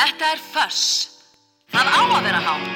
Þetta er föss. Það á að vera hátt.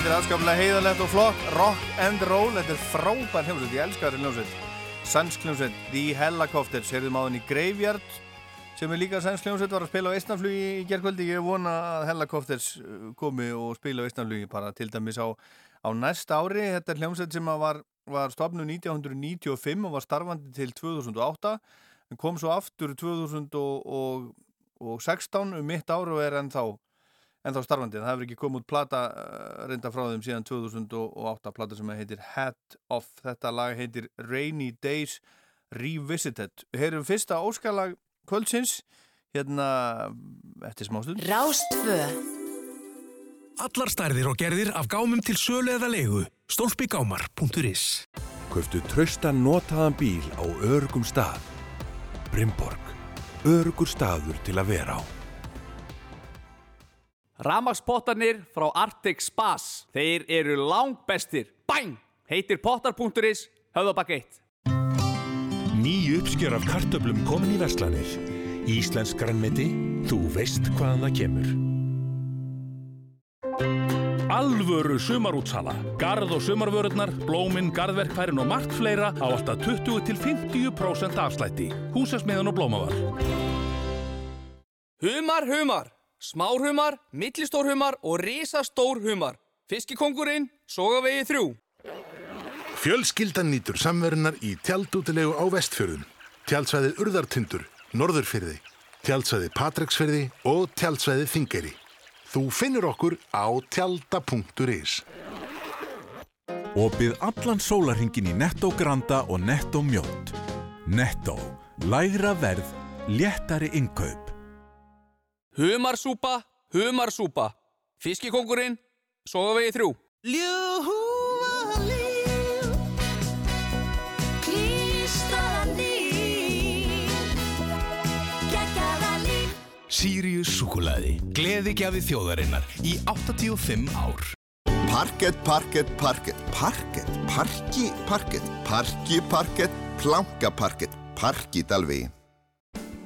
Þetta er afskaplega heiðalegt og flott Rock and Roll, þetta er frábær hljómsveit. Ég elskar þetta hljómsveit. Sænsk hljómsveit, The Helicopters Heyrðum á henni Graveyard sem er líka sænsk hljómsveit var að spila á Eistnaflugi í gerkvöldi Ég vona að Helicopters uh, komi og spila á Eistnaflugi bara til dæmis á, á næsta ári. Þetta er hljómsveit sem var, var stofnu 1995 og var starfandi til 2008 en kom svo aftur 2016 um mitt ár og er ennþá en þá starfandi, það hefur ekki komið út plata uh, reynda frá þeim síðan 2008 plata sem heitir Hat Off þetta lag heitir Rainy Days Revisited við heyrum fyrsta óskalag kvöldsins hérna eftir smástund Rástfö Allar stærðir og gerðir af gámum til sölu eða leigu. Stólpigámar.is Köftu trausta notaðan bíl á örugum stað. Brimborg. Örugur staður til að vera á. Ramagspottarnir frá Arctic Spas. Þeir eru langbestir. Bang! Heitir pottar.is, höfðabakk 1. Ný uppskjör af kartöflum komin í verslanir. Íslensk grannmeti, þú veist hvaðan það kemur. Alvöru sumarútsala. Garð og sumarvörurnar, blóminn, garðverkfærin og margt fleira á alltaf 20-50% afslætti. Húsasmiðan og blómavar. Humar, humar. Smár humar, millistór humar og risastór humar. Fiskikongurinn, sogavegi þrjú. Fjölskyldan nýtur samverunar í tjaldútilegu á vestfjörðum, tjaldsvæði Urðartindur, Norðurfyrði, tjaldsvæði Patreksfyrði og tjaldsvæði Þingeyri. Þú finnur okkur á tjalda.is. Opið allan sólarhingin í Netto Granda og Netto Mjótt. Netto. Lægra verð, léttari innkaup. Humarsúpa, humarsúpa. Fiskikongurinn, sogavegi þrjú. Ljúfa líf Klístraða líf Gekkjaða líf Sirius Súkulaði. Gleðigjafi þjóðarinnar í 85 ár. Parkett, parkett, parkett, parkett, parki, parkett, parki, parkett, planka, parkett, parki, dalvi.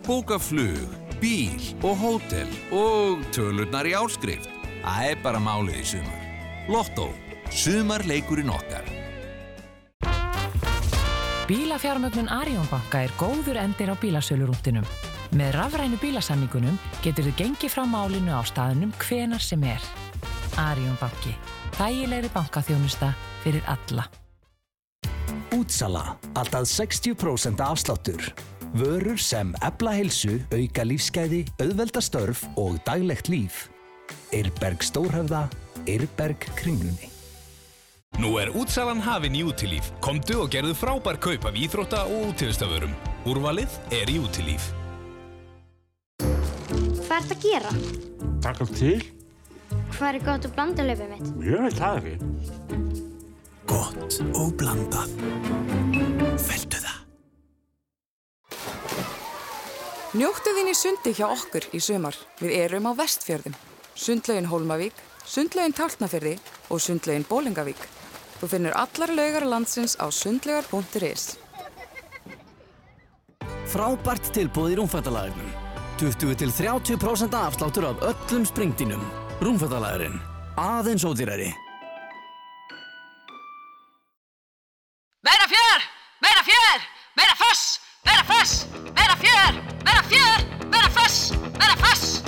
Bóka flug, bíl og hótel og tölurnar í áskrift. Það er bara málið í sumar. Lotto. Sumarleikurinn okkar. Bílafjármögnun Arjónbanka er góður endir á bílasölurúndinum. Með rafrænu bílasamningunum getur þú gengið frá málinu á staðnum hvenar sem er. Arjónbanki. Þægilegri bankaþjónusta fyrir alla. Útsala. Alltaf 60% afsláttur. Vörur sem ebla heilsu, auka lífsgæði, auðvelda störf og daglegt líf. Eirberg Stórhöfða, Eirberg Kringlunni. Nú er útsalan hafin í útilíf. Komdu og gerðu frábær kaup af íþrótta og útíðstöfurum. Úrvalið er í útilíf. Hvað ert að gera? Takk til. Hvað er gott að blanda löfið mitt? Ég veit það ekki. Gott og blandað. Veldu það. Njóttu þín í sundi hjá okkur í sumar. Við erum á vestfjörðum. Sundlaugin Hólmavík, sundlaugin Tálknafyrði og sundlaugin Bólingavík. Þú finnur allar laugar landsins á sundlaugar.is. Frábært tilbúð í rúmfættalagurnum. 20-30% afsláttur af öllum springdínum. Rúmfættalagurinn. Aðeins ódýrari. Meira fjör! Meira fjör! Meira foss! Meira foss! Meira fjör! Meira fjör! Meira foss! Meira foss!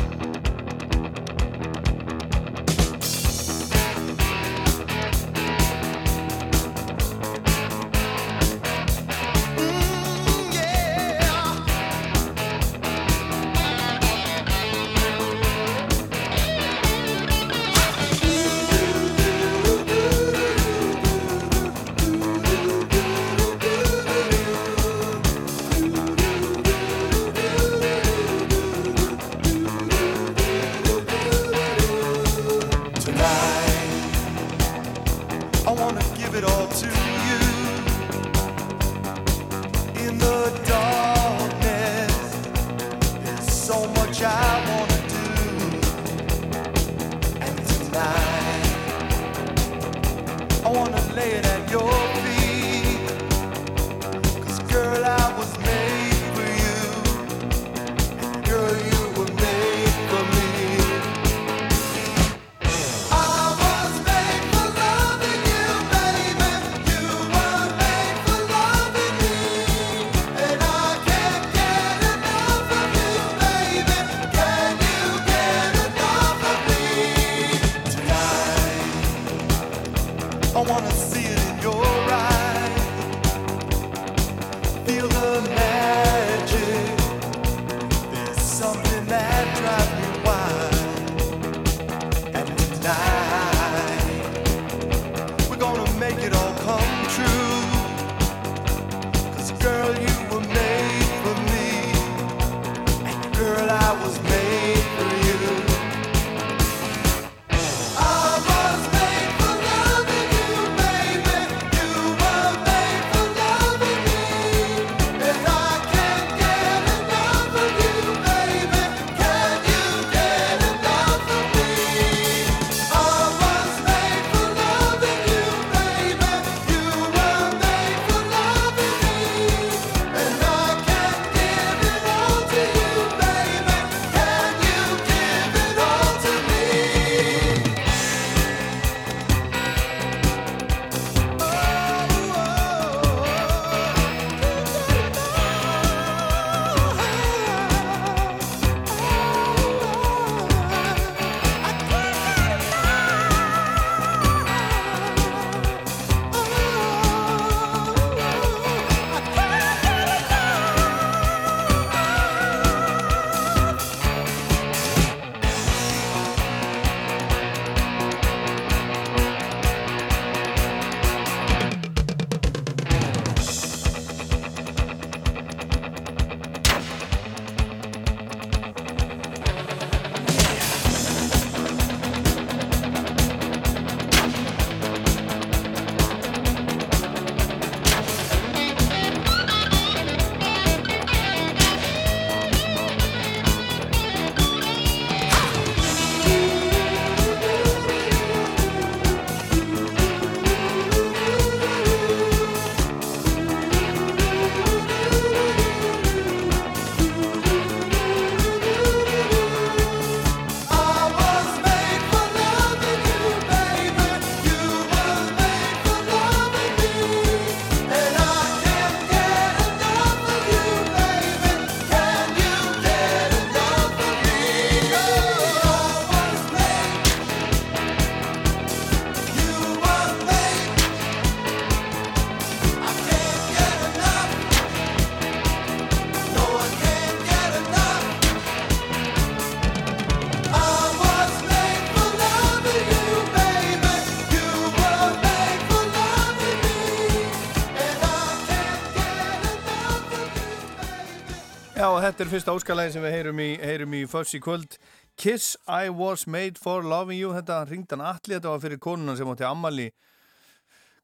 Þetta er fyrsta óskalæði sem við heyrum í, heyrum í Fuss í kvöld. Kiss, I was made for loving you. Þetta ringd hann allir, þetta var fyrir konuna sem átti ammali,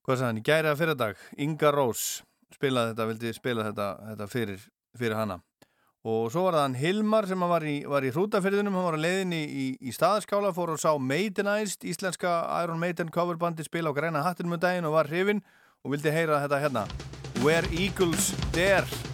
hvað sagði hann, í gæriða fyrirdag. Inga Rós spilaði þetta, vildi spila þetta, þetta fyrir, fyrir hana. Og svo var það hann Hilmar sem var í, var í hrútafyrðunum, hann var að leiðin í, í, staðskála, fór og sá Maidenized, íslenska Iron Maiden coverbandi spila á græna hattinum um daginn og var hrifin og vildi heyra þetta hérna. Where Eagles Dare.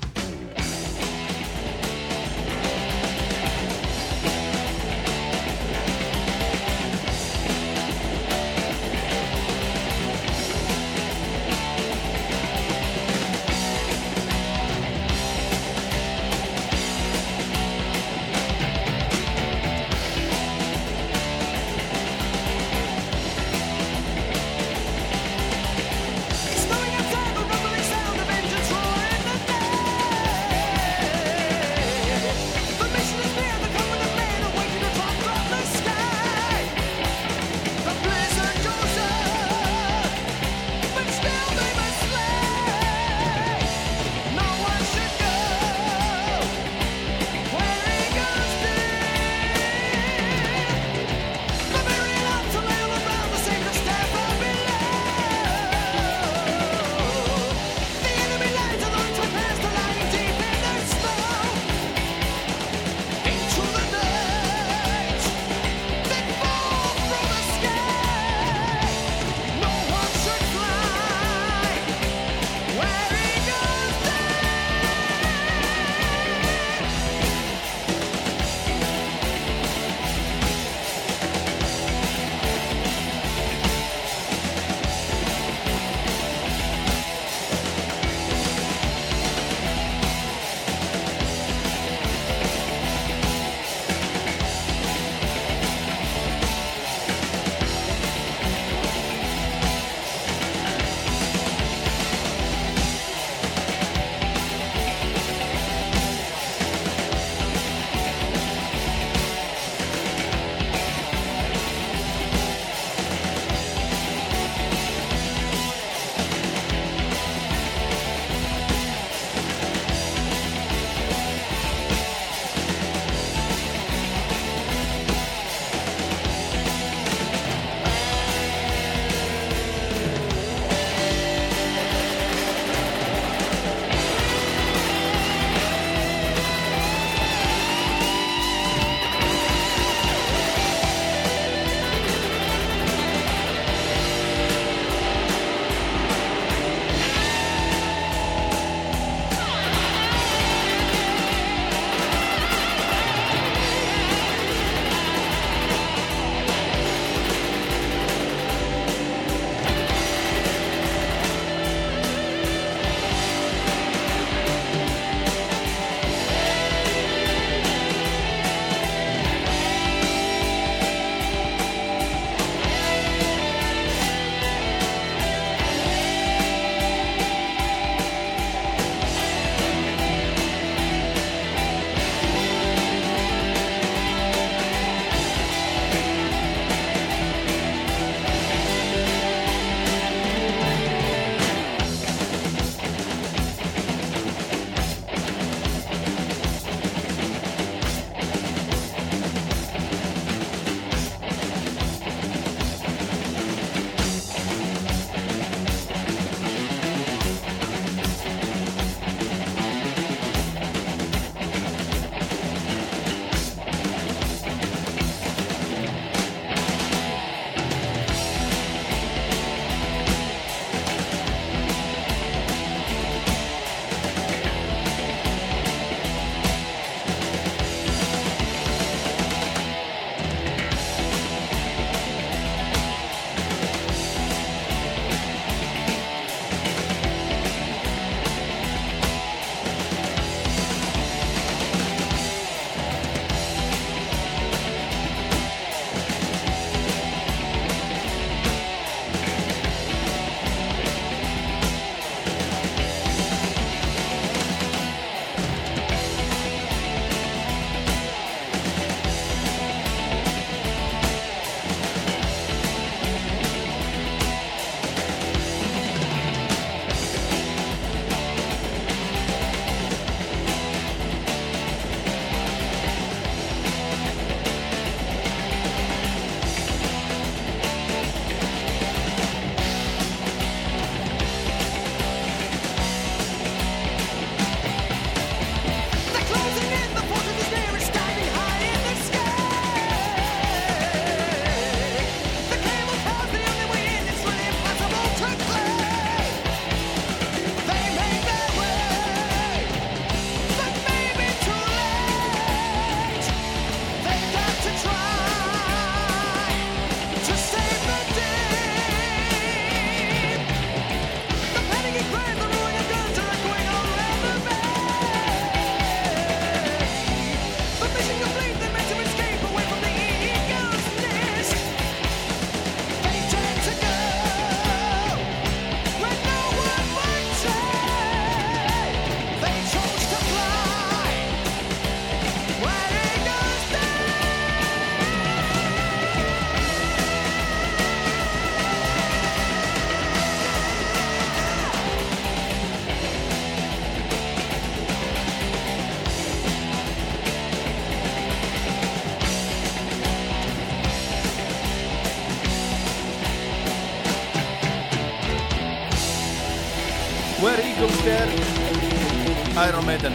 Maiden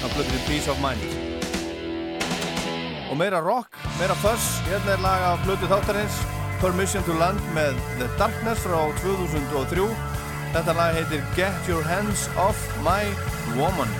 á blöðri Peace of Mind. Og meira rock, meira fuzz. Hérna er lag af blöðu þáttarins Permission to Land með The Darkness frá 2003 þetta lag heitir Get Your Hands Off My Woman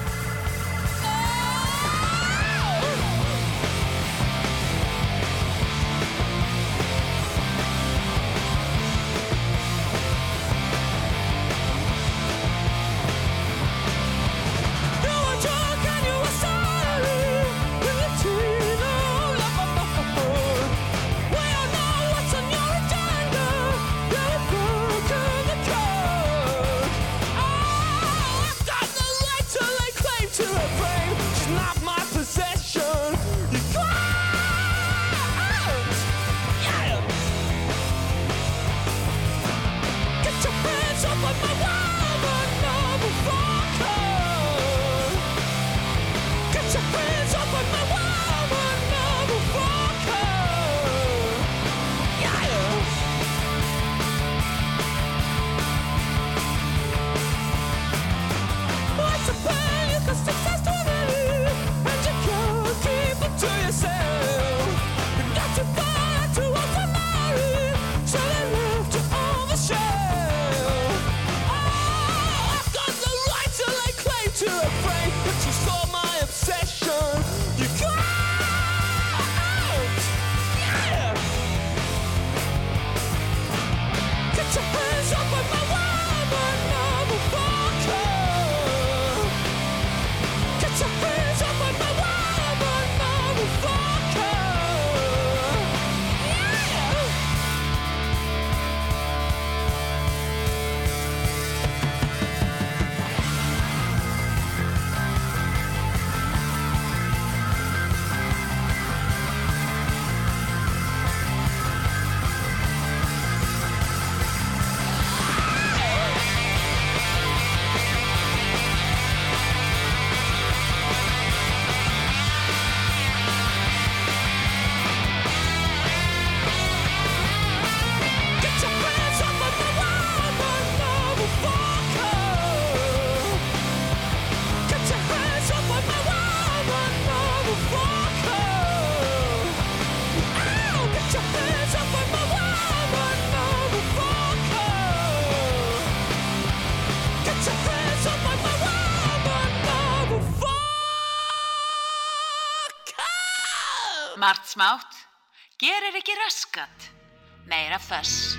meira föss.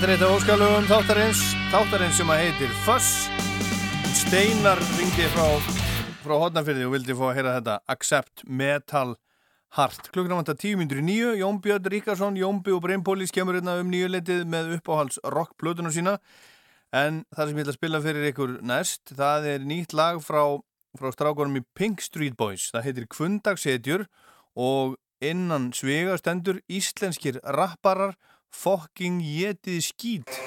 Þetta er eitt af óskalugum þáttarins, þáttarins sem að heitir Fuss. Steinar ringdi frá, frá hotnafyrði og vildi fá að heyra þetta Accept Metal Heart. Klukkan vantar 10.09, Jón Björn Ríkarsson, Jónbi og Breinpólís kemur hérna um nýjuleitið með uppáhalds rockplötuna sína. En það sem ég ætla að spila fyrir ykkur næst, það er nýtt lag frá, frá strákunum í Pink Street Boys. Það heitir Kvundagssetjur og innan svega stendur íslenskir rapparar fokking getið skít.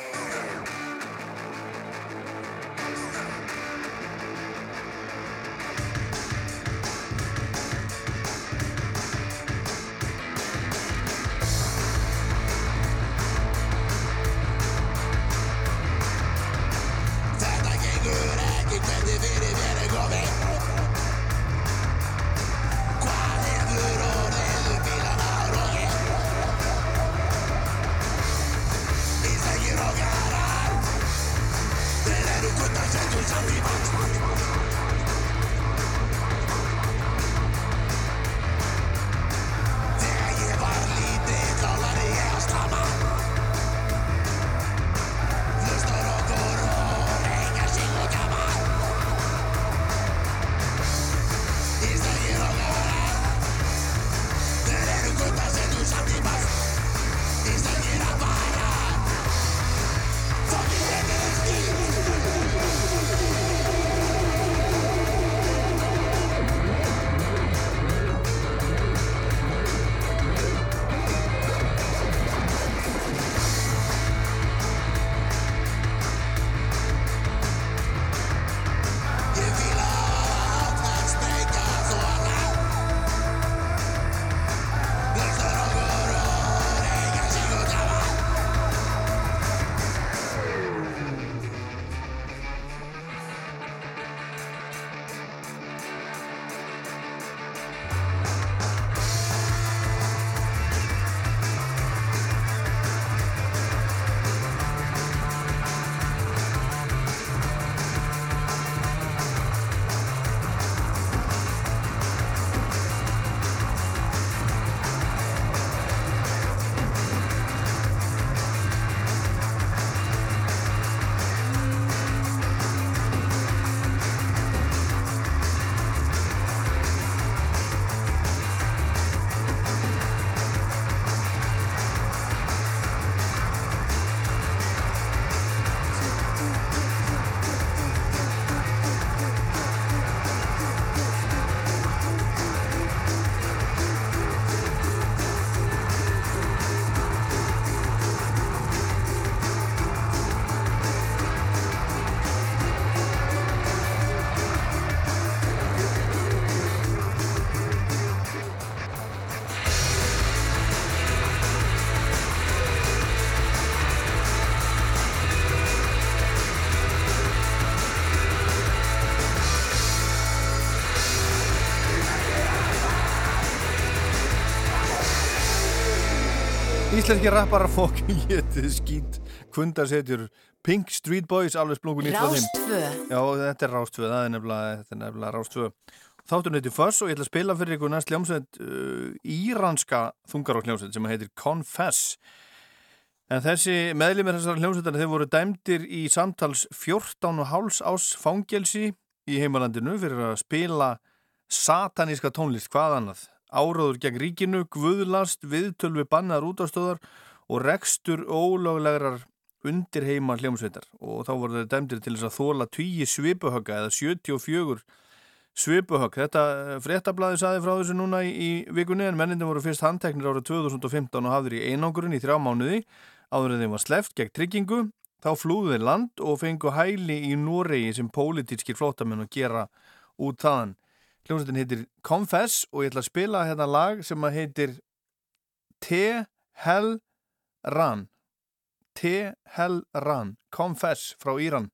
Íslenski rappara fokkin getið skít kundarsetjur Pink Street Boys alveg splungun nýtt frá þeim. Rástvö. Já, þetta er Rástvö, það er nefnilega, þetta er nefnilega Rástvö. Þátturinn heitir Fuss og ég ætla að spila fyrir ykkur næst hljómsveit uh, íranska þungarók hljómsveit sem heitir Confess. En þessi meðlimir þessar hljómsveitar þeir voru dæmdir í samtals 14 og háls ás fangelsi í heimalandinu fyrir að spila sataníska tónlist, hvað annað áráður gegn ríkinu, guðlast viðtölvi bannaðar útastöðar og rekstur ólöglegar undir heima hljómsveitar og þá voru þeir dæmdir til þess að þóla 20 svipuhögga eða 74 svipuhögg. Þetta fréttablaði saði frá þessu núna í, í vikunni en mennindir voru fyrst handteknir árið 2015 og hafður í einangurinn í þrjá mánuði áður en þeim var sleft gegn tryggingu þá flúðu þeir land og fengu hæli í Noregi sem pólitískir flótamenn að gera út þaðan. Hljómsveitin heitir Confess og ég ætla að spila hérna lag sem að heitir T-Hell Ran T-Hell Ran Confess frá Íran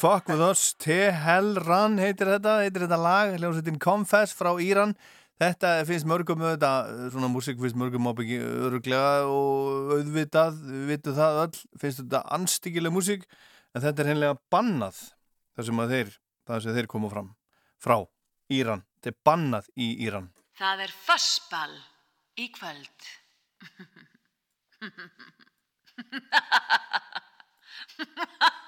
Fuck With Us T-Hell Run heitir þetta, heitir þetta lag hljómsveitin Confess frá Íran. Þetta finnst mörgum auðvitað svona músík finnst mörgum ábyggi öruglega og auðvitað, við vitum það öll finnst þetta anstíkileg músík en þetta er hennilega bannað þar sem þeir, þeir koma fram frá Íran, þetta er bannað í Íran. Það er fössball í kvöld. Oh,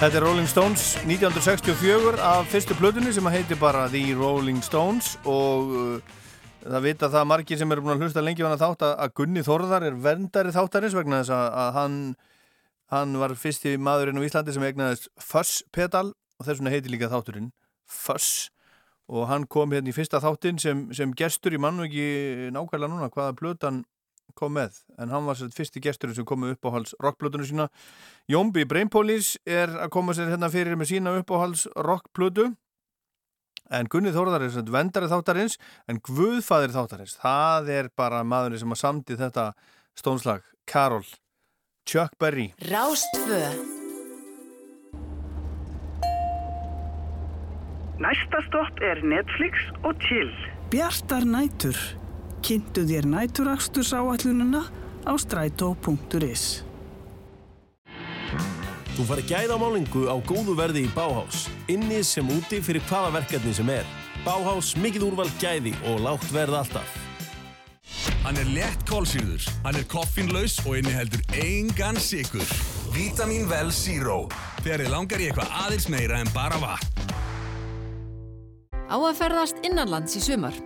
Þetta er Rolling Stones 1964 af fyrstu plötunni sem heitir bara The Rolling Stones og uh, það vita það margir sem eru búin að hlusta lengi vann að þátt að, að Gunni Þorðar er verndari þáttarins vegna þess að, að hann, hann var fyrsti maðurinn á Íslandi sem egnaðist Fuss pedal og þess vegna heitir líka þátturinn Fuss. Og hann kom hérna í fyrsta þáttin sem, sem gestur, ég mann nú ekki nákvæmlega núna hvaða plötan kom með en hann var sér fyrsti gesturinn sem kom upp á hals rockplötunum sína Jómbi Brainpolis er að koma sér hérna fyrir með sína upp á hals rockplötu en Gunni Þórðar er svona vendari þáttarins en Guðfæðir þáttarins það er bara maðurinn sem að samdi þetta stónslag Karol Chuck Berry. Rástfö Næsta stopp er Netflix og chill. Bjartar nætur. Kynntu þér næturaksturs áallununa á strætó.is. Þú farið gæðamálingu á góðu verði í Bauhaus, inni sem úti fyrir hvaða verkefni sem er. Bauhaus, mikið úrval gæði og lágt verð alltaf. Hann er létt kólsýrður, hann er koffinlaus og inniheldur engan sigur. Vitamin Well Zero. Þegar þið langar í eitthvað aðeins meira en bara vatn. Á að ferðast innanlands í sumar.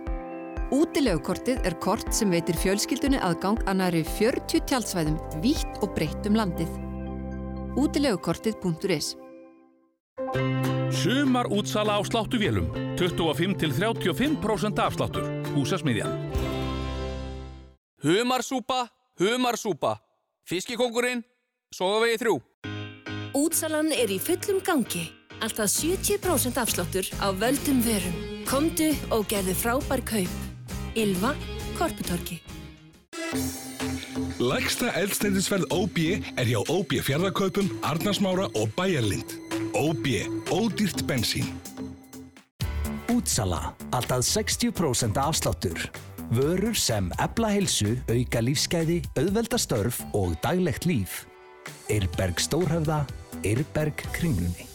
Útilegukortið er kort sem veitir fjölskyldunni aðgang að næri 40 tjaldsvæðum vítt og breytt um landið. Útilegukortið.is Sumar útsala á sláttuvélum. 25-35% afsláttur. Húsasmiðjan. Humarsúpa, humarsúpa. Fiskikongurinn, sogavegi þrjú. Útsalan er í fullum gangi. Alltaf 70% afsláttur á völdum verum. Komdu og gerðu frábær kaup. Ylva, Korputorki. Lægsta eldstændisverð OB er hjá OB fjárðarkaupum, Arnarsmára og Bæjarlind. OB, ódýrt bensín. Útsala, alltaf 60% afsláttur. Vörur sem ebla heilsu, auka lífsgæði, auðvelda störf og daglegt líf. Eirberg Stórhöfða, Eirberg Kringlunni.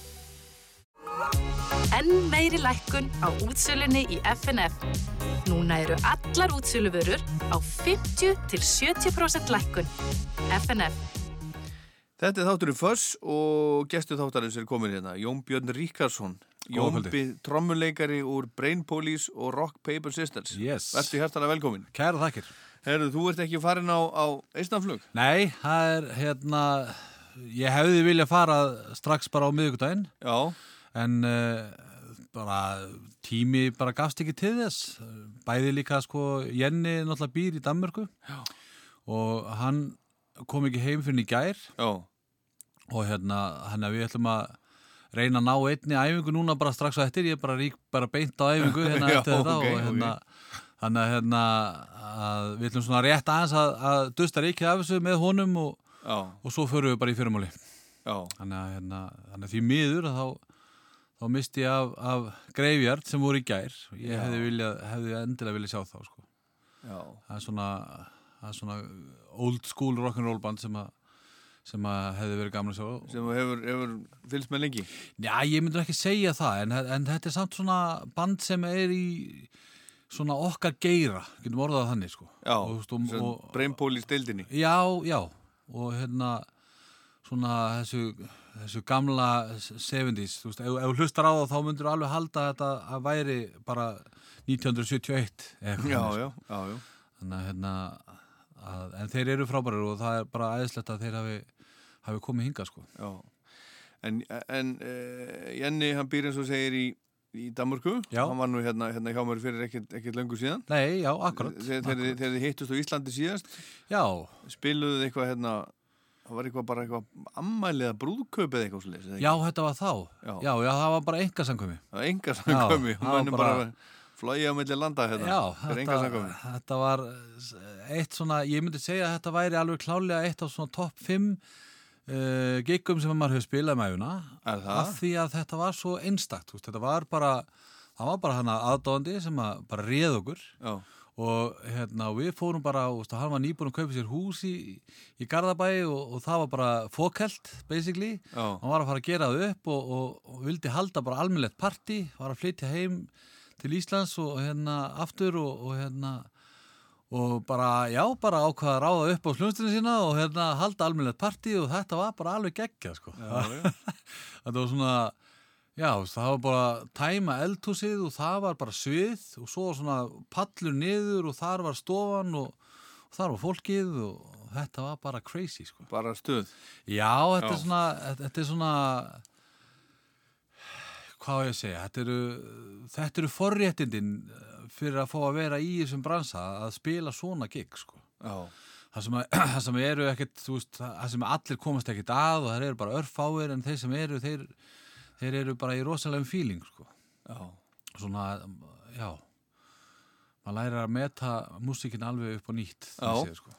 Enn meiri lækkun á útsölunni í FNF. Núna eru allar útsöluvörur á 50-70% lækkun. FNF. Þetta er þátturinn Föss og gestu þáttarins er komin hérna Jón Björn Ríkarsson Jónbi trommuleikari úr Brain Police og Rock Paper Sisters Yes. Vertu hærtalega velkomin Kæra þakkir Herru, þú ert ekki farin á, á Eistnaflug? Nei, það er hérna ég hefði viljað fara strax bara á miðugdægin Já En uh, bara tími bara gafst ekki til þess. Bæði líka sko Jenny náttúrulega býr í Danmörku. Já. Og hann kom ekki heim fyrir í gær. Já. Og hérna, hann að við ætlum að reyna að ná einni æfingu núna bara strax á eftir, ég er bara rík bara beint á æfingu hérna eftir þetta ok, og hérna þannig að hérna að við ætlum svona rétt aðeins að, að dusta ríkið af þessu með honum og, og svo förum við bara í fyrirmáli þannig að hérna, þannig að því miður að þá, þá misti ég af, af greifjart sem voru í gær. Ég hefði, viljað, hefði endilega viljað sjá þá sko. Það er svona það er svona old school rock'n'roll band sem að sem að hefði verið gaman að sjá. Sem hefur, hefur fylgst með lengi? Já, ég myndi ekki segja það en, en þetta er samt svona band sem er í svona okkar geira. Getum orðað þannig sko. Já, Brainpool í stildinni Já, já. Og hérna svona þessu, þessu gamla 70s, þú veist, ef, þú hlustar á það þá myndir þú alveg halda þetta að væri bara 1971 eða eitthvað Já, já, já, já. Þannig að hérna að, en þeir eru frábærir og það er bara æðislegt að þeir hafi, hafi komið hinga sko. Já, en, en uh, Jenny hann býr eins og segir í, í Danmörku. Já. Hann var nú hérna, hérna hjá mér fyrir ekkert, ekkert löngu síðan. Nei, já, akkurat. Þegar þið- hittust á Íslandi síðast. Já. Spiluðu þið eitthvað hérna Það var eitthvað bara eitthvað ammælið að brúðkaup eða eitthvað svolítið Já, þetta var þá. Já. já, já, það var bara enga samkvæmi Það var enga samkvæmi það var bara flóið á milli landa hérna. Já, þetta, þetta var eitt svona, ég myndi segja að þetta væri alveg klálega eitt af svona topp 5 uh, giggum sem maður hefur spilað með það? af því að þetta var svo einstakt þetta var bara, það var bara hana aðdóðandi sem að bara réð okkur. Já. Og hérna og við fórum bara, veist, hann var nýbúin að kaupa sér hús í, í Garðabæi og, og það var bara fókelt basically, Já. hann var að fara að gera það upp og, og, og vildi halda bara almennlegt party, var að flytja heim til Íslands og hérna aftur og, og hérna og bara, já, bara ákvaða að ráða upp á slunstinu sína og hérna halda almennilegt party og þetta var bara alveg geggja sko. Já, já. þetta var svona já, það var bara tæma eldhúsið og það var bara svið og svo svona pallur niður og þar var stofan og, og þar var fólkið og þetta var bara crazy sko. Bara stuð Já, þetta Já. er svona þetta er svona hvað ég að segja þetta eru, þetta eru forréttindin fyrir að fá að vera í þessum bransa að spila svona gig sko. það, sem að, það sem eru ekkert þú veist, það sem allir komast ekkert að og það eru bara örfáir en þeir sem eru þeir, þeir eru bara í rosalegum feeling sko. Já. svona, já maður lærir að meta músikin alveg upp á nýtt þessi, sko.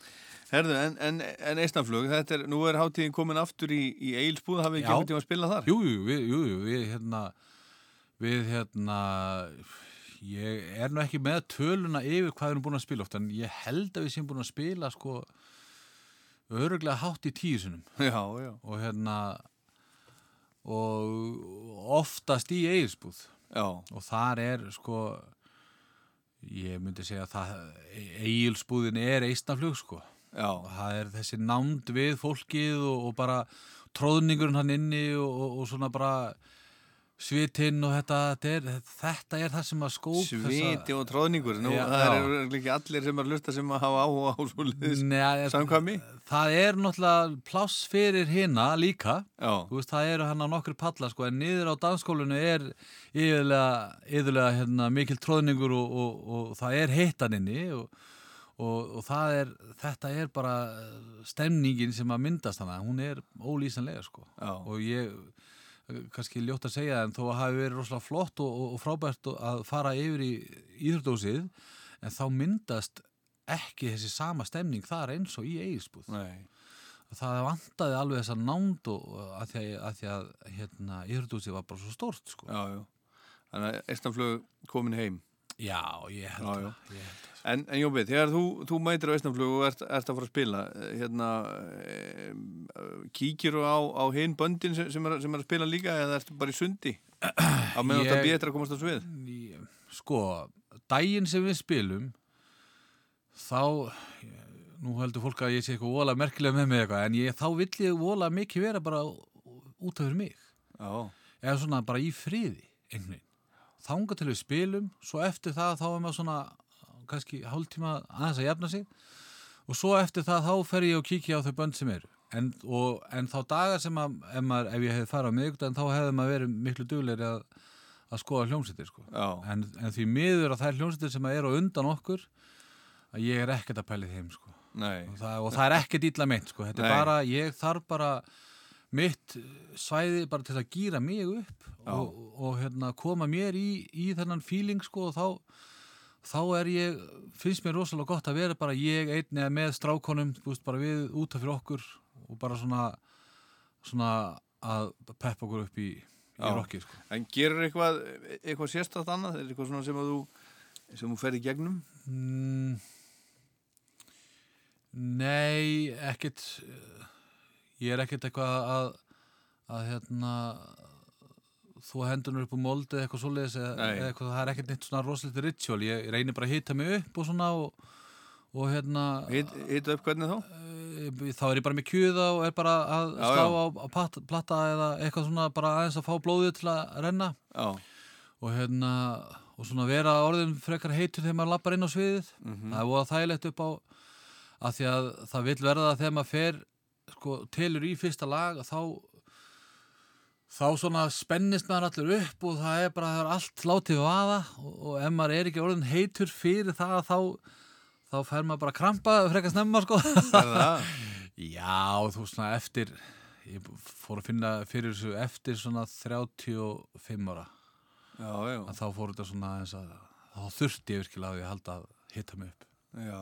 Herðu, en, en, en eistnaflug, þetta er, nú er hátíðin komin aftur í, í Eilsbúð, hafið ekki tíma að spila þar? Jú, jú, við, jú, jú, við hérna við hérna ég er nú ekki með töluna yfir hvað við erum búin að spila oft en ég held að við séum búin að spila sko öruglega hátt í já. og hérna og oftast í Egilsbúð Já. og þar er sko ég myndi segja að það Egilsbúðin er eistnaflug sko Já. og það er þessi nánd við fólkið og, og bara tróðningurinn hann inni og, og, og svona bara svitinn og þetta þetta er, þetta er það sem að skóp Sviti og tróðningur, nú, Já, það eru ekki allir sem er að lusta sem að hafa áhuga á svo liðis Nei, samkvæmi. það er náttúrulega pláss fyrir hinna líka. Veist, það eru hann á nokkur palla sko, en niður á dansskólinu er yfirlega, yfirlega hérna, mikil tróðningur og, og, og það er heitan inni og, og, er, þetta er bara stemningin sem að myndast hana, hún er ólýsanlega sko. og ég kannski ljótt að segja en þó að hafi verið rosalega flott og, og, frábært að fara yfir í íþjóðdósið en þá myndast ekki þessi sama stemning þar eins og í eigisbúð Nei. það vantaði alveg þessa nánd að því að, að, því að hérna, íþjóðdósið var bara svo stórt sko. Já, já. Þannig að eistnaflug komin heim. Já, ég held Já, ég En, en Jóbi, þegar þú, þú mætir á eistnaflug og ert, ert að fara að spila, eh, hérna, e, kíkir þú á, á hinn böndin sem, sem, er, sem er að spila líka eða ertu bara í sundi? Á meðan Ég- þetta betra að komast á svið? sko, daginn sem við spilum þá nú heldur fólk að ég sé eitthvað vola merkilega með mig eitthvað, en ég, þá vill ég vola mikið vera bara út af fyrir mig Já. eða svona bara í friði einhvern veginn þanga til við spilum, svo eftir það þá er maður svona kannski hálftíma aðeins að jafna sig og svo eftir það þá fer ég og kíkja á þau bönd sem eru en, og, en þá dagar sem að ef, maður, ef ég hefði farið á miðugdæðin þá hefði maður verið miklu duglegri að, að skoða hljómsýttir sko. en, en því miður að það er hljómsýttir sem eru undan okkur að ég er ekkert að pæli þeim sko. og, það, og það er ekkert illa meint sko. er bara, ég þarf bara mitt svæði bara til að gýra mig upp og, og hérna, koma mér í, í þennan feeling sko, og þá, þá er ég finnst mér rosalega gott að vera bara ég einn eða með strákonum veist, bara við út af fyrir okkur og bara svona, svona að peppa okkur upp í, í Já. rocki sko. En gerur eitthvað, eitthvað sérstætt annað? Er eitthvað svona sem að þú, sem þú ferð í gegnum? Mm, nei, ekkert eh, ég er ekkert eitthvað að að hérna þú hendunur upp á mold eða eitthvað svoleiðis eða, eitthvað, það er ekkert neitt svona rosalítið ritual, ég reynir bara að hita mig upp og svona og, og hérna hita upp hvernig þá? Eh, þá er ég bara með kjöða og er bara að Já, slá já. á, pat, platta eða eitthvað svona bara aðeins að fá blóðið til að renna Já. og hérna og svona vera orðin frekar heitur þegar maður lappar inn á sviðið Mhm. það er voða þægilegt upp á að því að það vil verða að þegar maður fer sko, telur í fyrsta lag þá þá svona spennist maður allir upp og það er bara það er allt látið vaða og, og ef maður er ekki orðin heitur fyrir það þá þá fer maður bara krampa frekar snemma sko? Já, þú svona eftir ég fór að finna fyrir þessu eftir svona 35 ára. Já, já. Þá fór þetta svona eins að þá þurfti ég virkilega að ég halda að hitta mig upp. Já.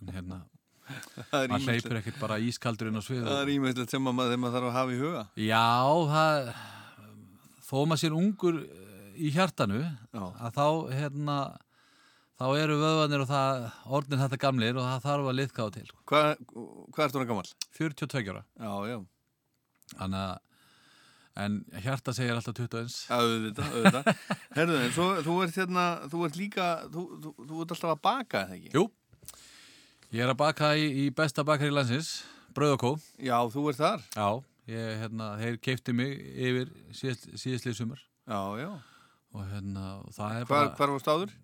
En hérna maður hleypur ekkert bara ískaldur inn á svið Það er ímestlegt sem að maður, maður þarf að hafa í huga. Já, það þó maður sér ungur eh, í hjartanu Já. að þá hérna þá eru vöðvanir og það orðin þetta gamlir og það þarf að liðka á til Hvað, hvað ert þú gammal? 42 ára Já, já að en hjarta segir alltaf 21 Já, auðvitað, auðvitað. Herðu, svo, þú ert hérna, þú ert líka, þú, þú, þú ert alltaf að baka, eða ekki? Jú, ég er að baka í, í besta bakari landsins, Brauð og Kó. Já, þú ert þar? Já, ég, hérna, þeir keipti mig yfir síðast, síðastlið sumar. Já, já. Og hérna, það er Hvar, bara... hvar varst áður?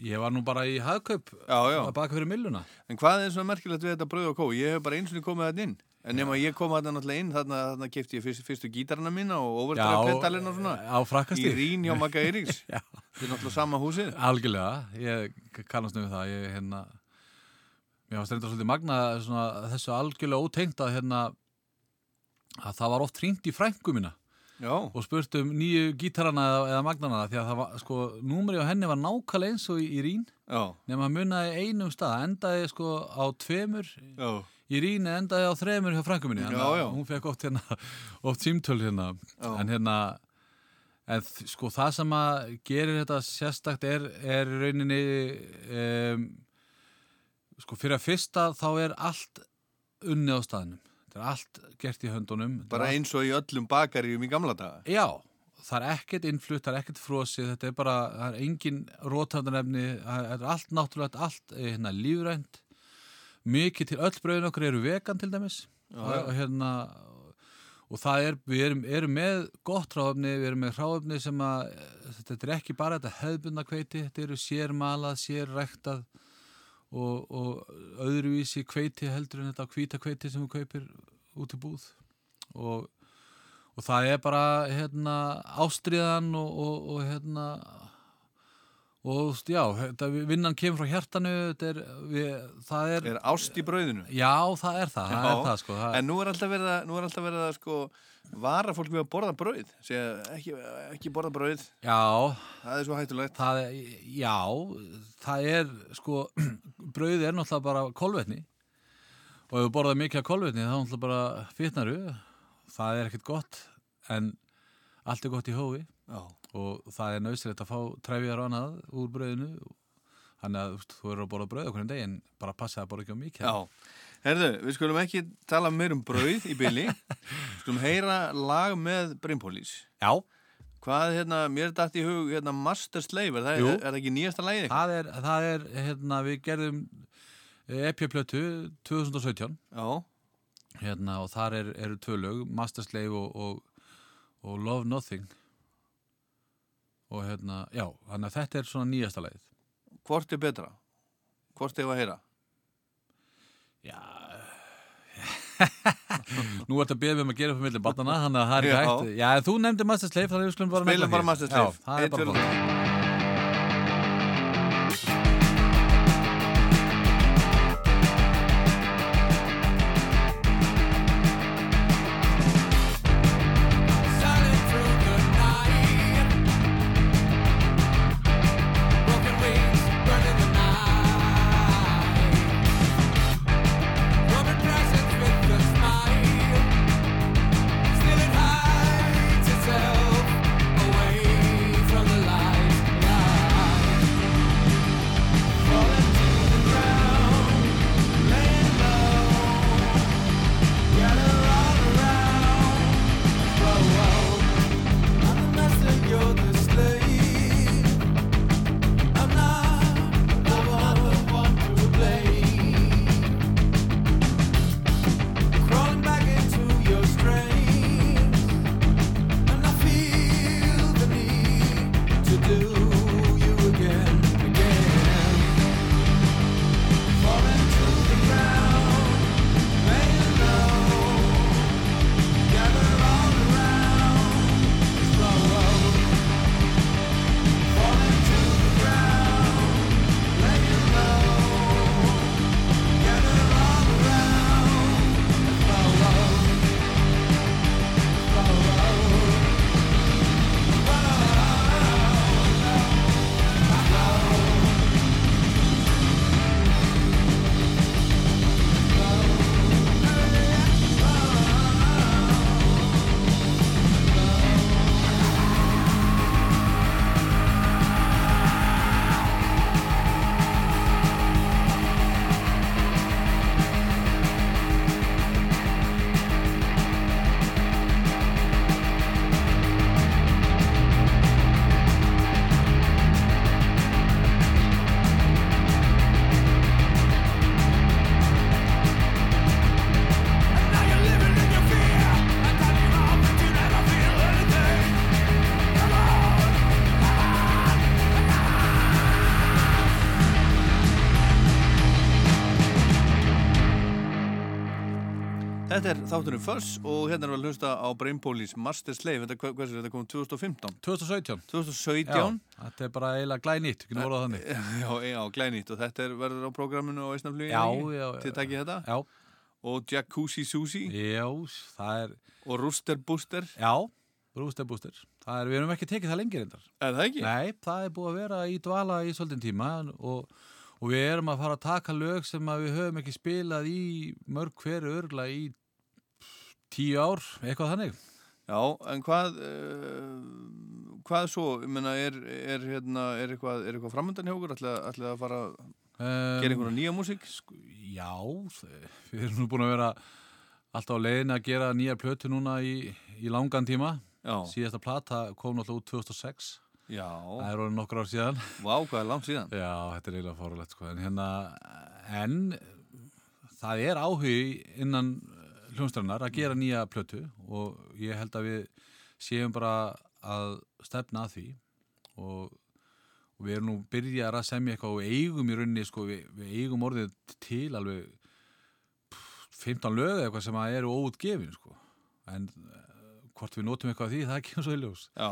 Ég var nú bara í hagkaup Já, já. að baka fyrir milluna. En hvað er svona merkilegt við þetta brauð og kó? Ég hef bara eins og komið þarna inn. En nema ég kom þarna náttúrulega inn, þarna, þarna kefti ég fyrst, fyrstu gítarna mína og overdrafpedalinn og svona. á frakkastíg. Í Rín hjá Magga Eiríks. Já. Þetta er náttúrulega sama húsið. Algjörlega, ég kannast um það, ég hérna, mér var stendur svolítið magna svona, þessu algjörlega ótengt að hérna, að það var oft hringt í frængu mína. Já. og spurt um nýju gítarana eða, eða magnana því að það var, sko, númeri á henni var nákvæmlega eins og í, í Rín Já. nema að munnaði einum stað, endaði sko á tveimur Já. í Rín endaði á þremur hjá frænguminni Já, já. hún fekk oft hérna oft símtöl hérna en hérna en sko það sem að gerir þetta sérstakt er, er rauninni um, sko fyrir að fyrsta þá er allt unni á staðnum. Þetta er allt gert í höndunum. Bara allt- eins og í öllum bakaríum í gamla daga. Já, það er ekkert innflutt, það er ekkert frosið, þetta er bara, það er engin rótafnarefni, það er allt náttúrulegt, allt eh, hérna, lífrænt, mikið til öll brauðin okkur eru vegan til dæmis. Já, og, og hérna, og það er, við erum, erum með gott ráöfni, við erum með ráöfni sem að, eh, þetta er ekki bara þetta hefðbundna kveiti, þetta eru sérmalað, sérræktað og, og öðruvísi kveiti heldur en þetta hvíta kveiti sem þú kaupir út í búð og og það er bara hérna ástriðan og, og, og hérna og já, þetta, vinnan kemur frá hjartanu þetta er, við, það er Er ást í brauðinu? Já, það er það, það, er það sko það, En nú er alltaf verið að, nú er alltaf verið að sko vara fólk við að borða brauð. Segja ekki, ekki borða brauð. Já. Það er svo hættulegt. það er, já, það er sko, brauði er náttúrulega bara kolvetni og ef þú borðar mikið af kolvetni þá náttúrulega bara fitnaru það er ekkert gott en allt er gott í hófi Já. og það er nöðsilegt að fá trefjar og annað úr brauðinu þannig að þú veist, þú eru að borða brauð okkur en daginn bara passa að borða ekki á mikið Já. Herðu, við skulum ekki tala meir um brauð í byli. skulum heyra lag með Brimpólís. Já. Hvað, hérna, mér er dætt í hug, hérna, Master Slave, er það, er, er ekki nýjasta lagið? það er, það er hérna, við gerðum EP-plötu 2017 Já. hérna, og þar er, eru tvö lög Master Slave og, og, og Love Nothing og hérna, já, þannig að þetta er svona nýjasta lagið Hvort er betra? Hvort er að heyra? Já Nú ertu að beða mig um að gera upp milli barnana þannig að það er ekki hægt Já, þú nefndi Master Slave þannig að við skulum bara Spilum bara. Master Slave. Þetta er þátturinn Fuss og hérna erum við að hlusta á Brainpolis Master Slave, þetta, hva- hversu, þetta kom 2015? 2017 2017? Já, þetta er bara eiginlega glænýtt, ekki orðað þannig Já, já, glænýtt og þetta er, verður á prógraminu á Ísnaflugi Já, já, já. Þið takkið þetta? Já Og Jacuzzi Susi? Já, það er Og Rooster Booster? Já, Brúster Búster. Það er, við erum ekki tekið það lengir endar. Er það ekki? Nei, það er búið að vera í dvala í svolítinn tíma og, og við erum að fara að taka lög sem að við höfum ekki spilað í mörg hverju örgla í tíu ár, eitthvað þannig. Já, en hvað uh, hvað svo, ég meina, er, er, hérna, er eitthvað, er eitthvað framöndan hjá okkur, ætlaði að fara að Um, gera einhverja nýja músík? Já, þe- við erum nú búin að vera alltaf á leiðin að gera nýjar plötu núna í, í langan tíma. Já. Síðasta plata kom náttúrulega út 2006. Já. Það er orðið nokkur ár síðan. Vá, hvað er langt síðan? Já, þetta er eiginlega fórulegt sko. En hérna, en það er áhugi innan hljónstrannar að gera nýja plötu og ég held að við séum bara að stefna að því og, og við erum nú byrjar að semja eitthvað og eigum í rauninni sko, við, við eigum orðið til alveg pff, 15 lög eða eitthvað sem að eru óutgefin sko. en uh, hvort við notum eitthvað því, það er ekki svo í ljós Já.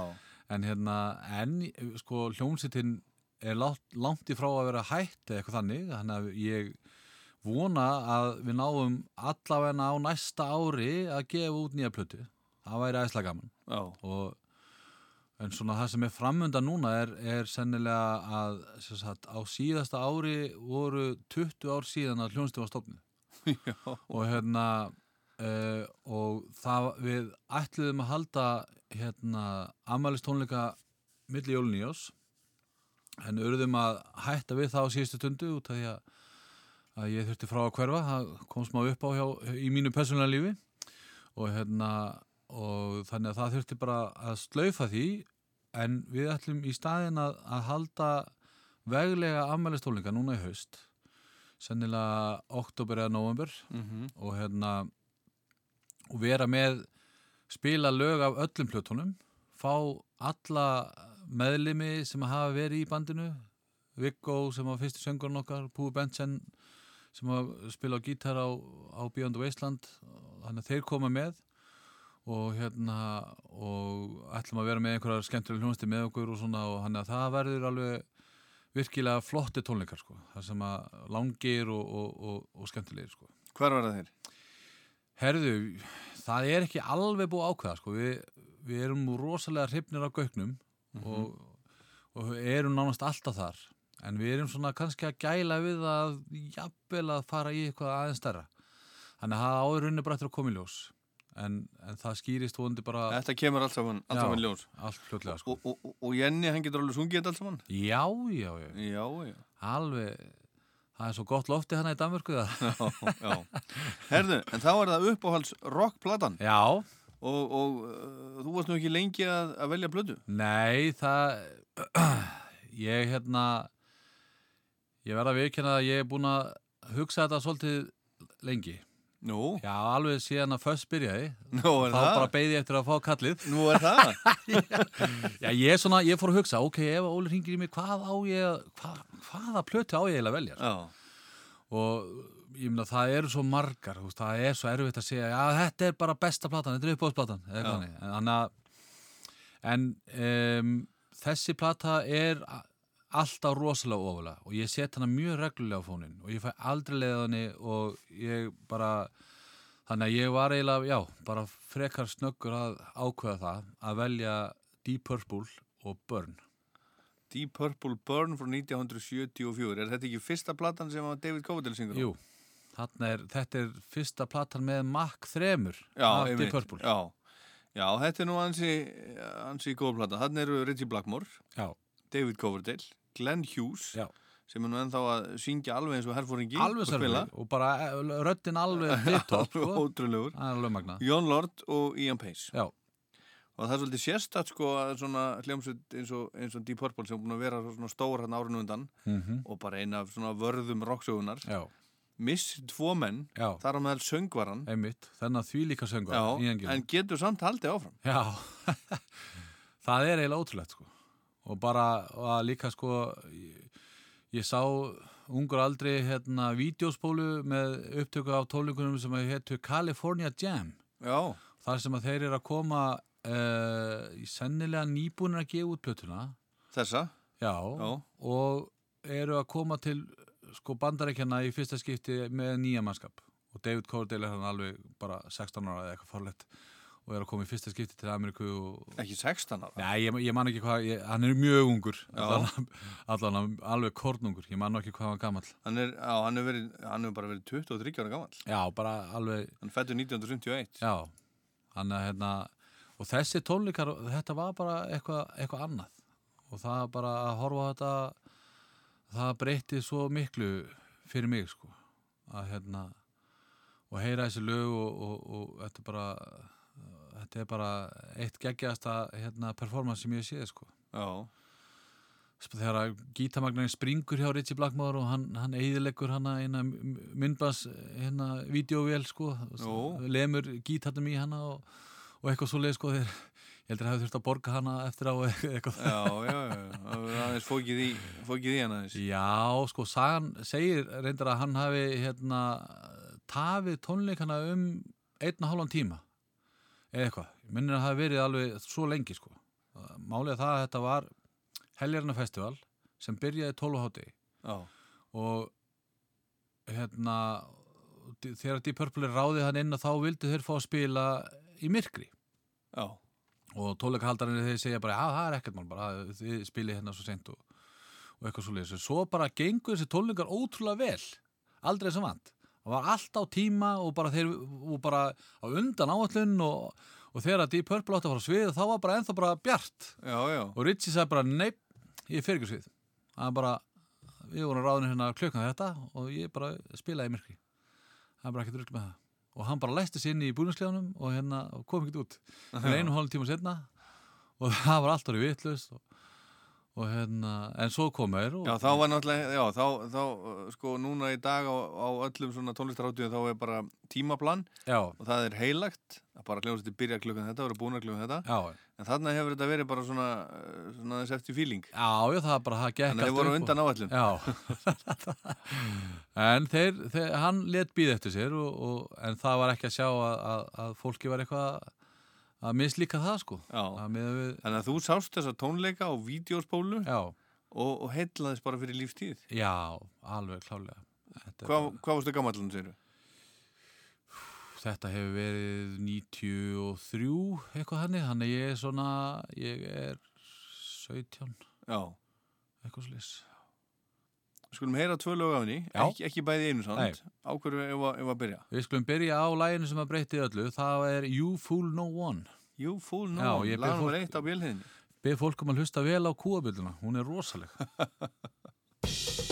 en hérna, en sko hljómsittin er langt, langt í frá að vera hætt eða eitthvað þannig, þannig að ég vona að við náum allavegna á næsta ári að gefa út nýja plötu. Það væri æsla gaman. Og en svona það sem er framönda núna er, er sennilega að sagt, á síðasta ári voru 20 ár síðan að hljónstu var stofnið og hérna uh, og það við ætluðum að halda hérna amælistónleika milli jólun í ás en urðum að hætta við það á síðustu tundu út af því að, að ég þurfti frá að hverfa. Það kom smá upp á hjá, í mínu persónulega lífi. Og hérna og þannig að það þurfti bara að slaufa því. En við ætlum í staðin að, að halda veglega afmælistólinga núna í haust. Sennilega oktober eða november Mhm. og hérna og vera með spila lög af öllum plötunum. Fá alla meðlimi sem hafa verið í bandinu. Viggo sem var fyrstu söngurinn okkar Púi Bentsen sem að spila á gítar á, á Beyond the Wasteland þannig að þeir koma með og hérna og ætlum að vera með einhverjar skemmtilega hljónsti með okkur og svona og hann að það verður alveg virkilega flotti tónleikar sko, það sem að langir og, og, og, og skemmtilegir sko. Hvar var það þeir? Herðu, það er ekki alveg búið ákveða sko, við, við erum rosalega hrifnir af gauknum og, og erum nánast alltaf þar en við erum svona kannski að gæla við að jafnvel að fara í eitthvað aðeins stærra þannig að það áður unni bara eftir að koma í ljós en, en það skýrist vonandi bara Þetta kemur allt saman, allt Já, saman ljós. allt fljótlega sko. Og, og, og, Jenny, hann getur alveg sungið þetta allt saman? Já, já, já. Já, já. Alveg, það er svo gott lofti hana í Danmörku. Herðu, en þá er það uppáhalds rockplatan. Já. Og, og uh, þú varst nú ekki lengi að, að velja blödu. Nei, það, ég hérna, ég verða að viðkynna að ég er búin að hugsa þetta svolítið lengi. Nú? Já, alveg síðan að först byrjaði. Nú, er þá það? bara beigði ég eftir að fá kallið. Nú er það? Já, ég er svona, ég fór að hugsa, ok, ef Óli ringir í mig, hvað á ég, að- hvað, hvaða plötu á ég að velja? Já. Og ég meina, það eru svo margar, veist, það er svo erfitt að segja, já, þetta er bara besta platan, þetta er uppáðsplatan, eða Þannig en um, þessi plata er alltaf rosalega ofalega og ég set hana mjög reglulega á fónin og ég fæ aldrei leið á henni og ég bara, þannig að ég var eiginlega, já, bara frekar snöggur að ákveða það að velja Deep Purple og Burn. Deep Purple Burn frá 1974. Er þetta ekki fyrsta platan sem David Coverdale syngur á? Jú, er, þetta er fyrsta platan með Mack 3 Já, af. Deep Purple. Já. Já, þetta er nú ansi, ansi góð plata. Þannig eru Richie Blackmore, Já. David Coverdale, Glenn Hughes, Já. sem er nú ennþá að syngja alveg eins og herfóringi. Alveg sérfæli og bara eh, röddin alveg tipptopp, sko. John Lord og Ian Pace. Já. Og það er svolítið sérstætt sko að svona hljómsveit eins og, eins og Deep Purple sem er búin að vera svona stór hann árinu undan Mhm. og bara eina af svona vörðum rocksögunar. Já. Missi tvo menn, Já. þar á meðal söngvaran. Einmitt, þennan því líka söngvar. Já, en getur samt haldið áfram. Já, það er eiginlega ótrúlegt sko. Og bara að líka sko, ég, ég sá ungur aldrei hérna vídeospólu með upptöku af tónleikunum sem héttu California Jam. Já. Þar sem að þeir eru að koma uh, í sennilega nýbúinir að gefa út plötuna. Þessa? Já, Já. og eru að koma til sko bandarækjana í fyrsta skipti með nýja mannskap og David Coverdale er hann alveg bara 16 ára eða eitthvað farlegt og er að koma í fyrsta skipti til Ameríku og... Ekki 16 ára? Nei, ég, ég man ekki hvað, ég, hann er mjög ungur allan, allan alveg kornungur, ég man ekki hvað hann var gamall Hann er, já, hann hefur verið, hann hefur bara verið 23 ára gammal. Já, bara alveg Hann fættur 1951. Já, hann er hérna og þessi tónleikar, þetta var bara eitthvað, eitthvað annað og það bara að horfa á þetta það breytti svo miklu fyrir mig sko að hérna og heyra þessi lög og, og, og þetta er bara þetta er bara eitt geggjasta hérna, performance sem ég séð sko. Já. Þegar að gítamagnarin springur hjá Ritchie Blackmore og hann, hann eiðileggur hana eina myndbans hérna videóvél sko lemur gítarnum í hana og, og eitthvað svo leið sko þeir, ég heldur að hafa þurft að borga hana eftir á eitthvað. Já, já, já, það aðeins fókið í, fókið í hann aðeins. Já, sko, sagan segir reyndar að hann hafi hérna tafið tónleikana um einn og hálfan tíma eða eitthvað, minnir að það hafi verið alveg svo lengi sko. Er það að þetta var Heljarna festival sem byrjaði 12 hátti Já. og hérna þegar Deep Purple ráðið hann inn að þá vildu þeir fá að spila í myrkri. Já. og tónleikahaldarinn þeir segja bara að það er ekkert mál bara þið spilið hérna svo sent og, og eitthvað svo leiðis svo bara gengur þessi tónleikar ótrúlega vel. Aldrei sem vant það var allt á tíma og bara þeir og bara á undan áallun og, og þegar að Deep Purple átti að fara svið þá var bara ennþá bara bjart. Já, já. og Ritchie sagði bara neip, ég fer ekki svið. Það er bara, við vorum ráðinu hérna klukkan þetta og ég bara spilaði myrkri. Það er bara ekkert rugg með það. Og hann bara læsti sér inn í búinsklefanum og hérna kom ekkert út. Fyrir einu hálf tíma setna og það var allt orðið vitlust og, og hérna, en svo kom og, Já, þá var náttúrulega, já, þá, þá sko, núna í dag á, á öllum svona tónlistaráttíðum þá er bara tímaplan Já. og það er heilagt að bara hljóðast byrja klukkan þetta, vera búin að klukkan þetta Já. en þarna hefur þetta verið bara svona, svona þess eftir fíling Já, já, það er bara, það gekk Þannig að þeir voru undan áætlun. Já En þeir, þeir, hann let býð eftir sér og, og, en það var ekki að sjá að, að, að fólki var eitthvað að mislíka það sko. Já, við... þannig að þú sást þessa tónleika á vídeospólu og, og heillaðist bara fyrir lífstíð? Já, alveg klálega Þetta, er Hvað, hvað varstu gammallan, segir þetta hefur verið 93 eitthvað þannig, þannig ég er svona ég er 17 Já. Eitthvað slis Skulum heyra tvö lög af henni, Já. ekki, ekki bæði einu Nei. samt Á hverju ef að, byrja? Við skulum byrja á læginu sem að breytti öllu. Það er You Fool No One. You Fool No Já, One, ég lag byrð nummer eitt á bjölhiðinni Beð fólk um að hlusta vel á kúabilduna, hún er rosaleg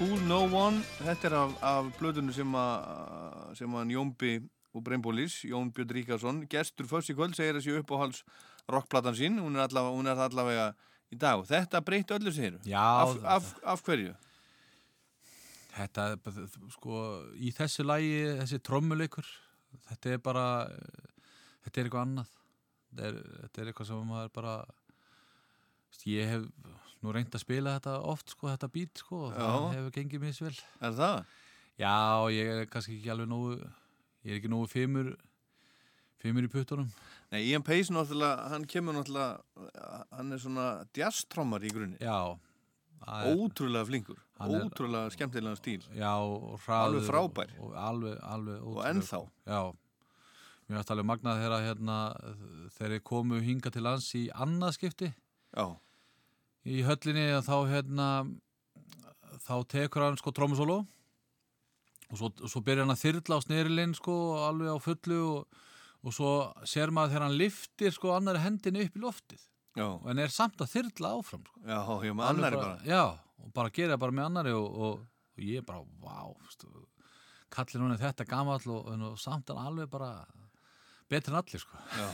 Fool No One Þetta er af, af blöðunum sem að sem að Jónbi og Breinbólis Jón Björn Ríkarsson, gestur fyrst í kvöld segir þessi uppáhals rockplatan sín hún er allavega, hún er allavega í dag þetta breytti öllu sér Já, af, af, af hverju? Þetta, sko, í þessu lægi, þessi trommuleikur, þetta er bara, þetta er eitthvað annað. Þetta er, þetta er eitthvað sem maður bara, ég hef nú reynd að spila þetta oft, sko, þetta beat, sko, og það hefur gengið mér svel. Er það? Já, ég er kannski ekki alveg nógu, ég er ekki nógu fimmur, fimmur í puttunum. Nei, Ian Pace náttúrulega, hann kemur náttúrulega hann er svona jazztrommar í grunni Já. Ótrúlega flinkur, Hann er- ótrúlega skemmtilega stíl Já, og hraður. Alveg frábær. Og, alveg, alveg Og ótrúlega. ennþá. Já. Mér varst alveg magnað þegar hérna, ég komu hinga til lands í annað skipti. Já. Í höllinni að þá hérna, þá tekur hann sko trómusólu og svo, svo byrjar hann að þyrla á snerilinn sko alveg á fullu og, og svo sér maður þegar hann liftir sko annari hendinu upp í loftið. Já. En er samt að þyrla áfram sko. Já, já, með annari bara. Já, og bara gera bara með annari og, og, og ég bara, vá, hún er þetta gamall og, og samt hann alveg bara betri en allir, sko. Já,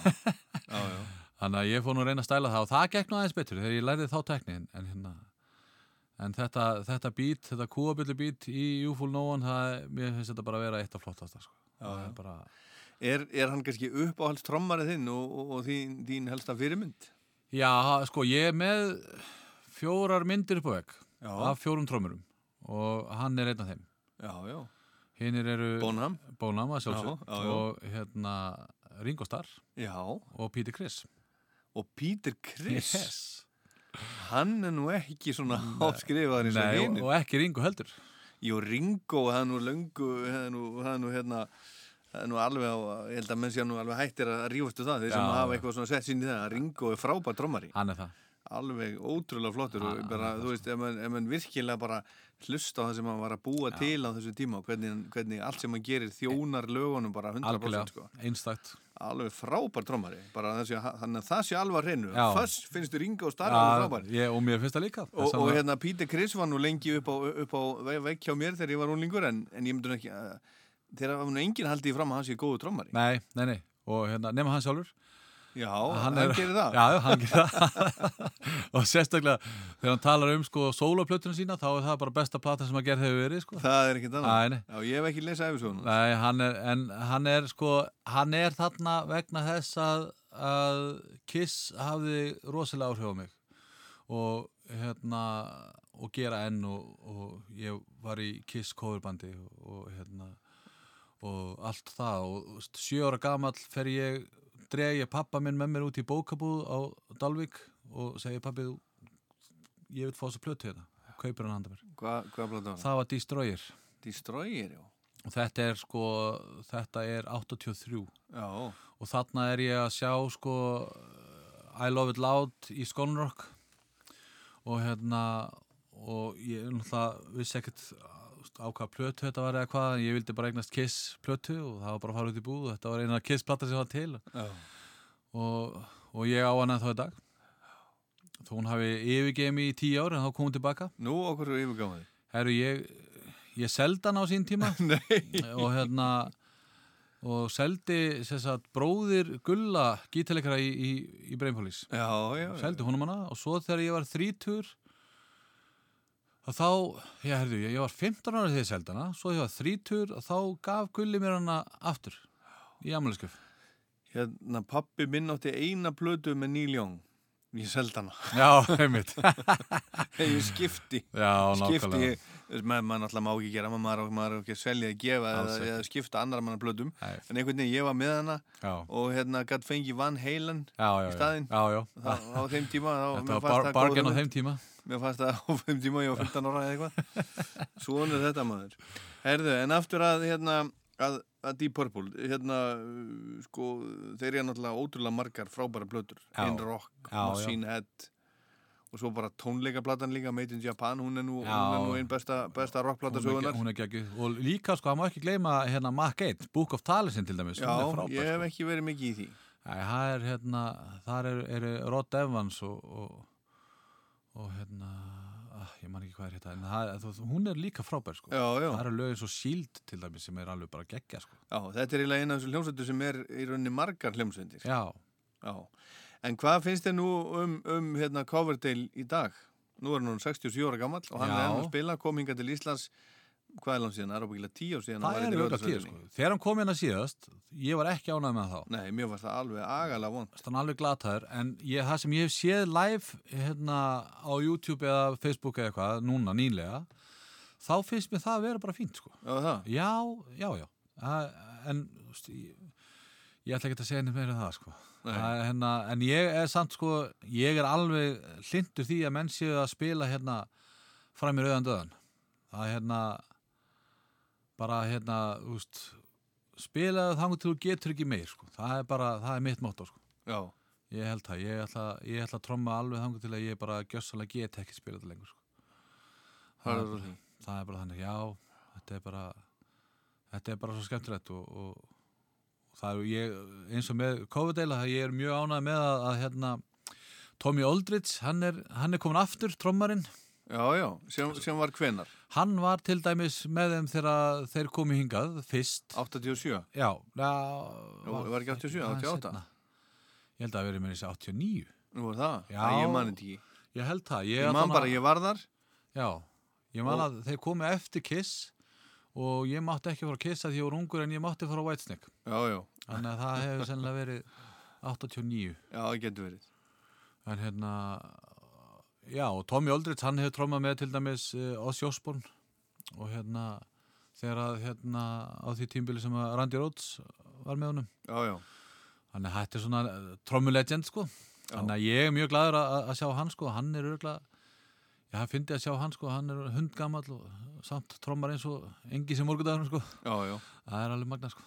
já, já. Þannig að ég fór nú að reyna að stæla það og það gekk nú aðeins betur þegar ég lærði þá tekni en, hérna, en þetta, þetta bít, þetta kúabillu bít í Júfúl Nóan, það, mér finnst þetta bara að vera eitt af flottasta, sko. Já, bara, Er, er hann kannski uppáhalds trommarið þinn og, og, og þín, þín helsta fyrirmynd? já, sko, ég er með fjórar myndir upp á vegg af fjórum trómurum og hann er einn af þeim. Já, já. Hinnir eru já, já. og hérna Ringo Starr og Peter Criss Og Peter Criss? Yes. Hann er nú ekki svona áskrifaður eins og Nei, og, ekki Ringo heldur Jú, Ringo, það er nú löngu, það er nú, það er nú hérna, það er nú alveg á, ég held að menn sé nú alveg hættir að rífastu það, þeir sem hafa eitthvað svona sett sín í það, að Ringo er frábær trommari. Hann er það. Alveg ótrúlega flottur Hann- bara, þú veist, ef mann, ef mann virkilega bara hlusta á það sem hann var að búa til á þessu tíma og hvernig, hvernig allt sem hann gerir þjónar lögunum bara 100% Algjörlega, sko. einstakt Alveg frábær trommari, bara þessi, þannig að það sé alveg að reynu. Fyrst finnst þú Ringo Starr alveg frábær. ég, og mér finnst það líka Og, og hérna Peter Criss var nú lengi upp á, upp á ve- vegg hjá mér þegar ég var unlingur en, en ég myndi ekki að þegar var nú enginn haldið fram að hann sé góðu trommari. nei, nei, nei, og hérna, nema hann sjálfur Já, hann gerir það. Já, hann gerir það og sérstaklega þegar hann talar um sko sólaplötuna sína þá er það bara besta plata sem að gerð hefur verið sko Það er ekkert annað. Já, ég hef ekki lesað yfir svona. Nei, hann er, en hann er sko, hann er þarna vegna þess að, að Kiss hafði rosalega áhrif á mig og hérna og gera enn og, og ég var í Kiss coverbandi og, og hérna og allt það og ára gamall fer ég dreg ég pappa minn með mér út í bókabúð á Dalvík og segi pappi ég vil fá þess að plötu hérna kaupir hann handa mér Hva, það? var Destroyer Destroyer, já. og þetta er sko þetta er 83 Já. og þarna er ég að sjá sko I Love It Loud í Skonrock og hérna og ég náttúrulega vissi ekkert á hvað plötu þetta var eða hvað ég vildi bara eignast Kiss plötu og það var bara að fara út í búð og þetta var eina Kiss plata sem var til Já. og, og ég á hana þá í dag þó hún hafi yfirgeið mig í tíu ár en þá kom hún tilbaka Nú, okkur er yfirgáðið? Herru, ég, ég seldi hann á sín tíma og hérna og seldi sagt, bróðir Gulla gítalegara í, í, í já. seldi honum hana og svo þegar ég var þrítur og þá, já, herru, ég, ég var 15 ára þegar ég seldi hana svo ég var þrítur og þá gaf Gulli mér hana aftur í amaliskjöf Hérna, pappi minn átti eina plötu með Neil Young. Ég seldi hana. Já, einmitt. ég skipti. Já, skipti. nákvæmlega. Ég, maður náttúrulega má ekki gera, maður maður á- maður á ekki selja að gefa eða, eða skipta annar manna plötum. Nei. En einhvern veginn, ég var með hana Já. og hérna gætt fengi Van Halen Já, í staðinn. Á þeim tíma. Þá, Þetta var fannst bar- það góð bargain á þeim tíma. Mér fannst það á þeim tíma, ég var 15 ára eða eitthvað. Svona er þetta maður. Herðu, en aftur að, hérna, að, að Deep Purple, hérna, sko, þeir eru náttúrulega ótrúlega margar frábæra plötur. Já. In Rock. Machine Head og svo bara tónleikaplatan líka, Made in Japan, hún er nú, nú einn besta, besta rockplata sögunar. og líka sko, það má ekki gleyma hérna Mac 1, Book of Talisinn til dæmis Já, ég hef sko. ekki verið mikið í því. Æ, er hérna, þar eru er Rod Evans og, og, og hérna ah, ég man ekki hvað er en það, hún er líka frábær sko. Já, já. það eru lög eins og Shield til dæmis sem er alveg bara geggja sko. Já, þetta er eiginlega eina af þessu hljómsveitur sem er í rauninni margar hljómsveitir. Já. Já. En hvað finnst þið nú um, um hérna, Coverdale í dag? Nú er hann 67 ára gammal og hann Já. er enn að spila, kom hinga til Íslands, hvað er hann síðan? Það er ábyggilega tíu síðan. það er auðvitað tíu sko. þegar hann kom hérna síðast ég var ekki ánægð með það þá Nei, mér var það alveg agalega vond Þannig alveg glataður en ég, það sem ég hef séð live hérna á YouTube eða Facebook eða eitthvað núna nýlega þá finnst mér það að vera bara fínt sko. Já, það? Já, já, já Það- en veist, ég, ég ætla ekki að segja neitt meira en það sko. Hérna, en ég er samt sko ég er alveg hlindur því að menn séu að spila hérna fram í rauðan döðan það er hérna bara hérna úst, spilaðu þangur til þú getur ekki meir sko. það er bara, það er mitt motto sko. Ég held það, ég ætla, ég ætla að tromma alveg þangur til að ég bara gjössalega get ekki spila þetta lengur sko. Það er það. er bara þannig, já þetta er bara þetta er bara svo skemmtilegt og, og það er ég, eins og með COVID-deila, ég er mjög ánægð með að, að hérna, Tommy Aldridge hann er, hann er komin aftur, trommarinn Já, já, sem, sem var hvenar? Hann var til dæmis með þeim þegar þeir komu hingað fyrst 87? Já, já Jú, var ekki 87, aðeins 88? seinna. Ég held að það verið með þessi 89 Nú var það? Já, Æ, ég man þetta ekki. Ég held það Ég man bara, ég var þar Já, ég man Og- að þeir komu eftir Kiss og ég mátti ekki fara að kissa því ég var ungur en ég mátti fara Já, já. Þannig að það hefur sennilega verið 89 Já, það getur verið. En hérna Já, og Tommy Aldridge, hann hefur trómað með til dæmis uh, Ozzy Osbourne. Og hérna þegar að hérna á því tímbili sem að Randy Rhodes var með honum. Já, já. Þannig að þetta er svona trommulegend sko. Þannig að ég er mjög gladur að, að sjá hann sko. Hann er örgulega Já, það fyndi að sjá hann sko, hann er hundgamall og samt trommar eins og engi sem morgundagur sko. Já, já. Það er alveg magna sko.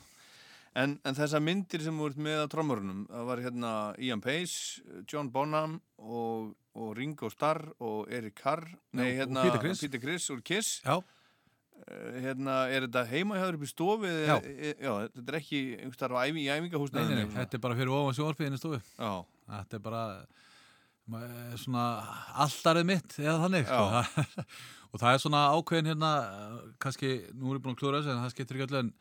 En, en þessar myndir sem voru með að trommurunum, það var hérna Ian Pace, John Bonham og, og Ringo Starr og Eric Carr, nei og hérna Peter Criss. Peter Criss úr Kiss. Já. Eh, Hérna, er þetta heimahjáður upp í stofi? Já. Já, þetta er ekki einhverstað á æfi, í Nei, æfingahúsnaðinu? nei, nei, þetta er bara fyrir ofan í stofu. Já. Þetta er bara svona alltarið mitt eða þannig sko. og það er svona ákveðin hérna eh, kannski, nú er ég búin að klúra þessu en það skiptir ekki öllu en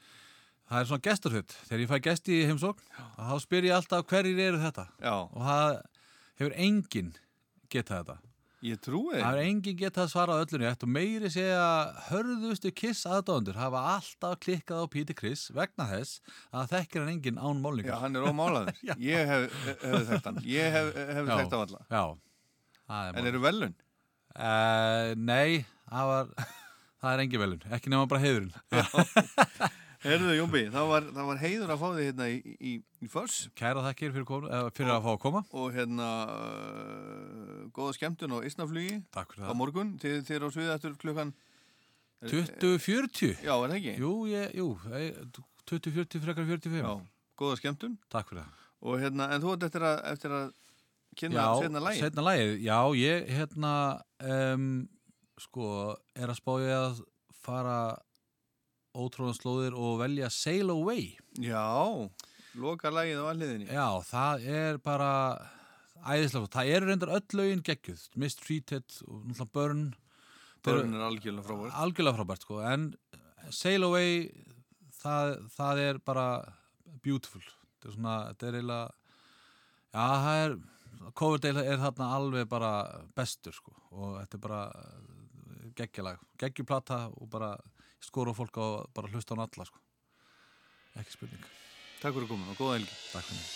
það er svona gesturfitt þegar ég fæ gesti í heimsókn þá spyr ég alltaf hverjir eru þetta? Já. og það hefur enginn getað þetta Ég trúi Það hefur enginn getað svarað öllunni eftir og meiri segja hörðustu kiss aðdóðundur hafa alltaf klikkað á Peter Criss vegna þess að þekkir hann enginn án málningar Já, hann er ómálaður. ég hef, hef þekkt hann. Ég hef, hef Já, þekkt á alla. Já. Er En eru velun? Uh, nei, það var það er engin velun, ekki nema bara heiðurinn Herðu, Jónbi, það var, það var heiður að fá þig hérna í, í, í Foss. Kæra þakkir fyrir, kom, fyrir að fá að koma Og hérna, uh, góða skemmtun á Ísnaflugi. Takk fyrir það. Á morgun, þið, þið eru á sviði eftir klukkan... 2040 Já, er það ekki? Jú, ég, jú, eh, 2040 frekar 45 Já, góða skemmtun. Takk fyrir það Og hérna, en þú ert eftir að, eftir að kynna Já, setna lægi. setna lagið, já, ég hérna um, sko, er að spája að fara ótróðan slóðir og velja Sail Away. Já, loka lægið á alliðinni. Já, það er bara æðislega, það eru reyndar öll lögin geggjuð, Mistreated og náttúrulega Burn. Burn er algjörlega frábært. Algjörlega frábært, sko, en Sail Away það, það er bara beautiful. Þetta er svona, þetta er eiginlega já, það er Coverdale er þarna alveg bara bestur, sko, og þetta er bara geggjalag, geggjuplata og bara skora fólk á bara hlusta á alla, sko. Ekki spurning. Takk fyrir komin og góða helgi. Takk fyrir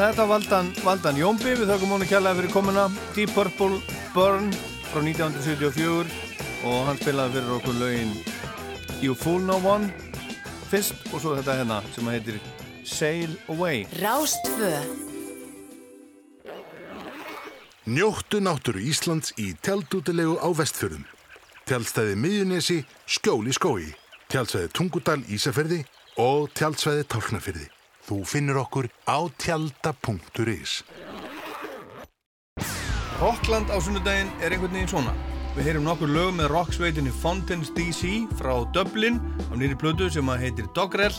þetta valdan, valdan Jómbi, við þökkum hún að kjalla fyrir komuna. Deep Purple Burn frá 1974 og hann spilaði fyrir okkur lögin You Fool No One fyrst. Og svo þetta hérna sem heitir Sail Away. Rástfö Njóttu náttúru Íslands í tjaldútilegu á vestfjörðum. Tjaldstæði Miðjunesi, Skjól í skói, tjaldstæði Tungudal Ísafyrði og tjaldstæði Tálknafyrði. Þú finnur okkur á tjalda.is. Rockland á sunnudaginn er einhvern veginn svona. Við heyrum nokkur lög með rocksveitinni Fountains DC frá Dublin á nýri plötu sem að heitir Dogrel.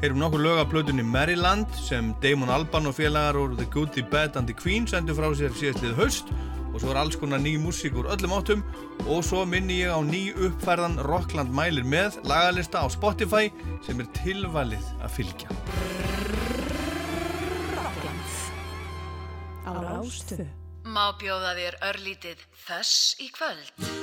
Heyrum nokkur lög af plötunni Maryland sem Damon Albarn og félagar úr The Good, The Bad and The Queen sendu frá sér síðastlið haust og svo er alls konar ný músík úr öllum áttum og svo minni ég á ný uppfærðan Rockland mælir með lagalista á Spotify sem er tilvalið að fylgja. Á Rástfö Má bjóða þér örlítið þess í kvöld.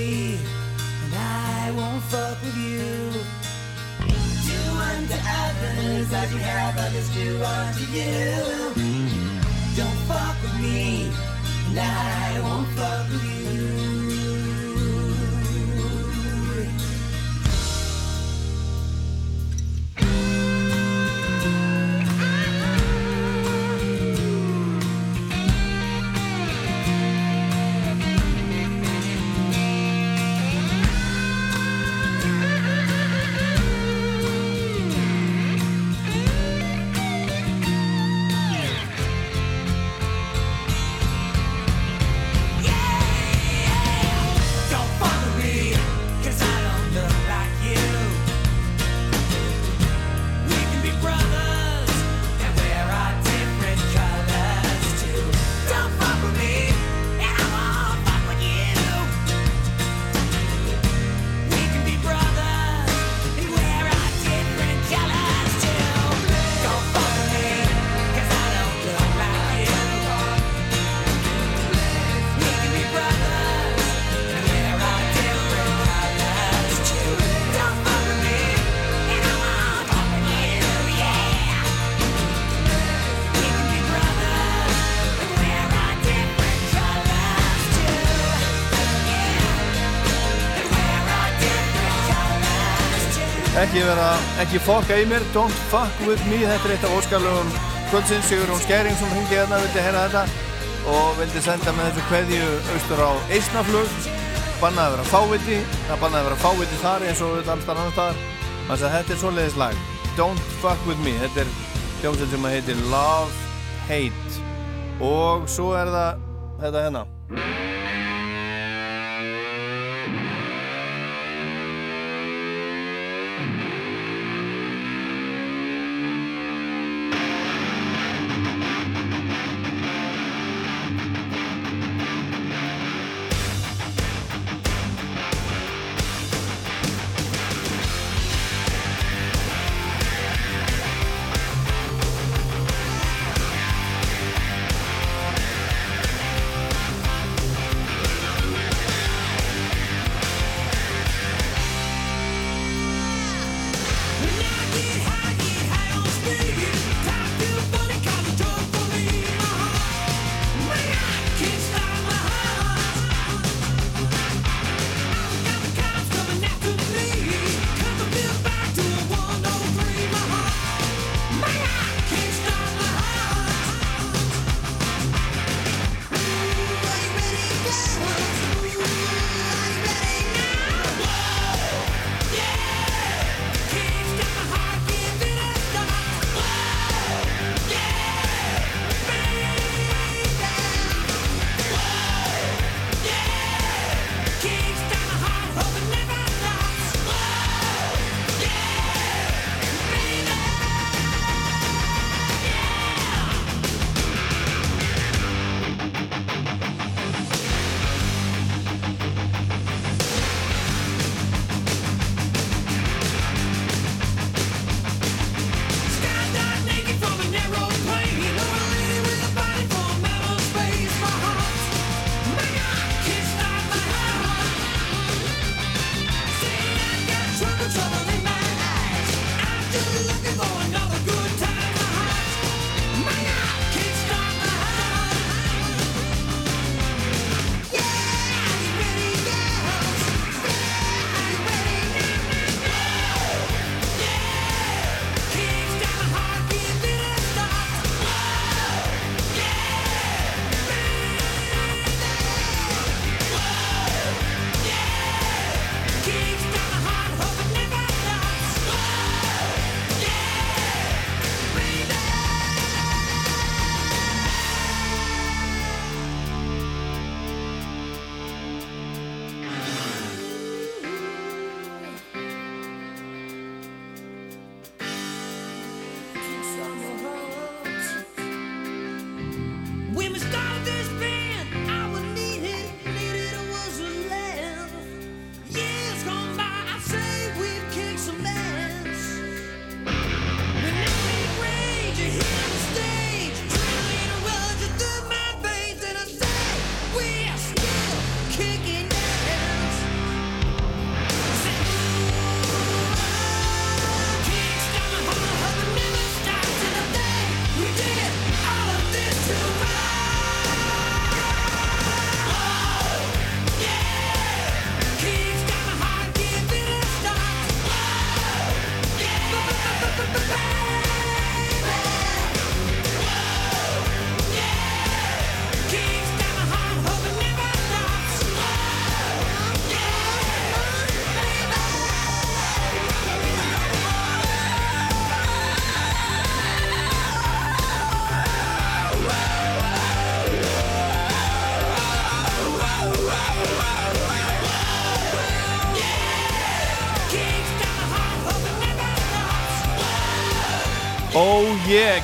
Me, and I won't fuck with you. Do unto others as you have others do unto you. Don't fuck with me, and I won't fuck with you. Ekki fokka í mér, don't fuck with me, þetta er eitt af óskarlegum kvöldsins, Sigurún Skæring sem hringi hérna, vildi heyra þetta og vildi senda með þessu kveðju austur á Eisnaflug, bannaði að vera fáviti, það bannaði að vera fáviti þar eins og alltaf annar staðar, þannig að þetta er svoleiðis lag, don't fuck with me, þetta er hljómsveit sem að heitir Love, Hate. Og svo er það þetta hérna.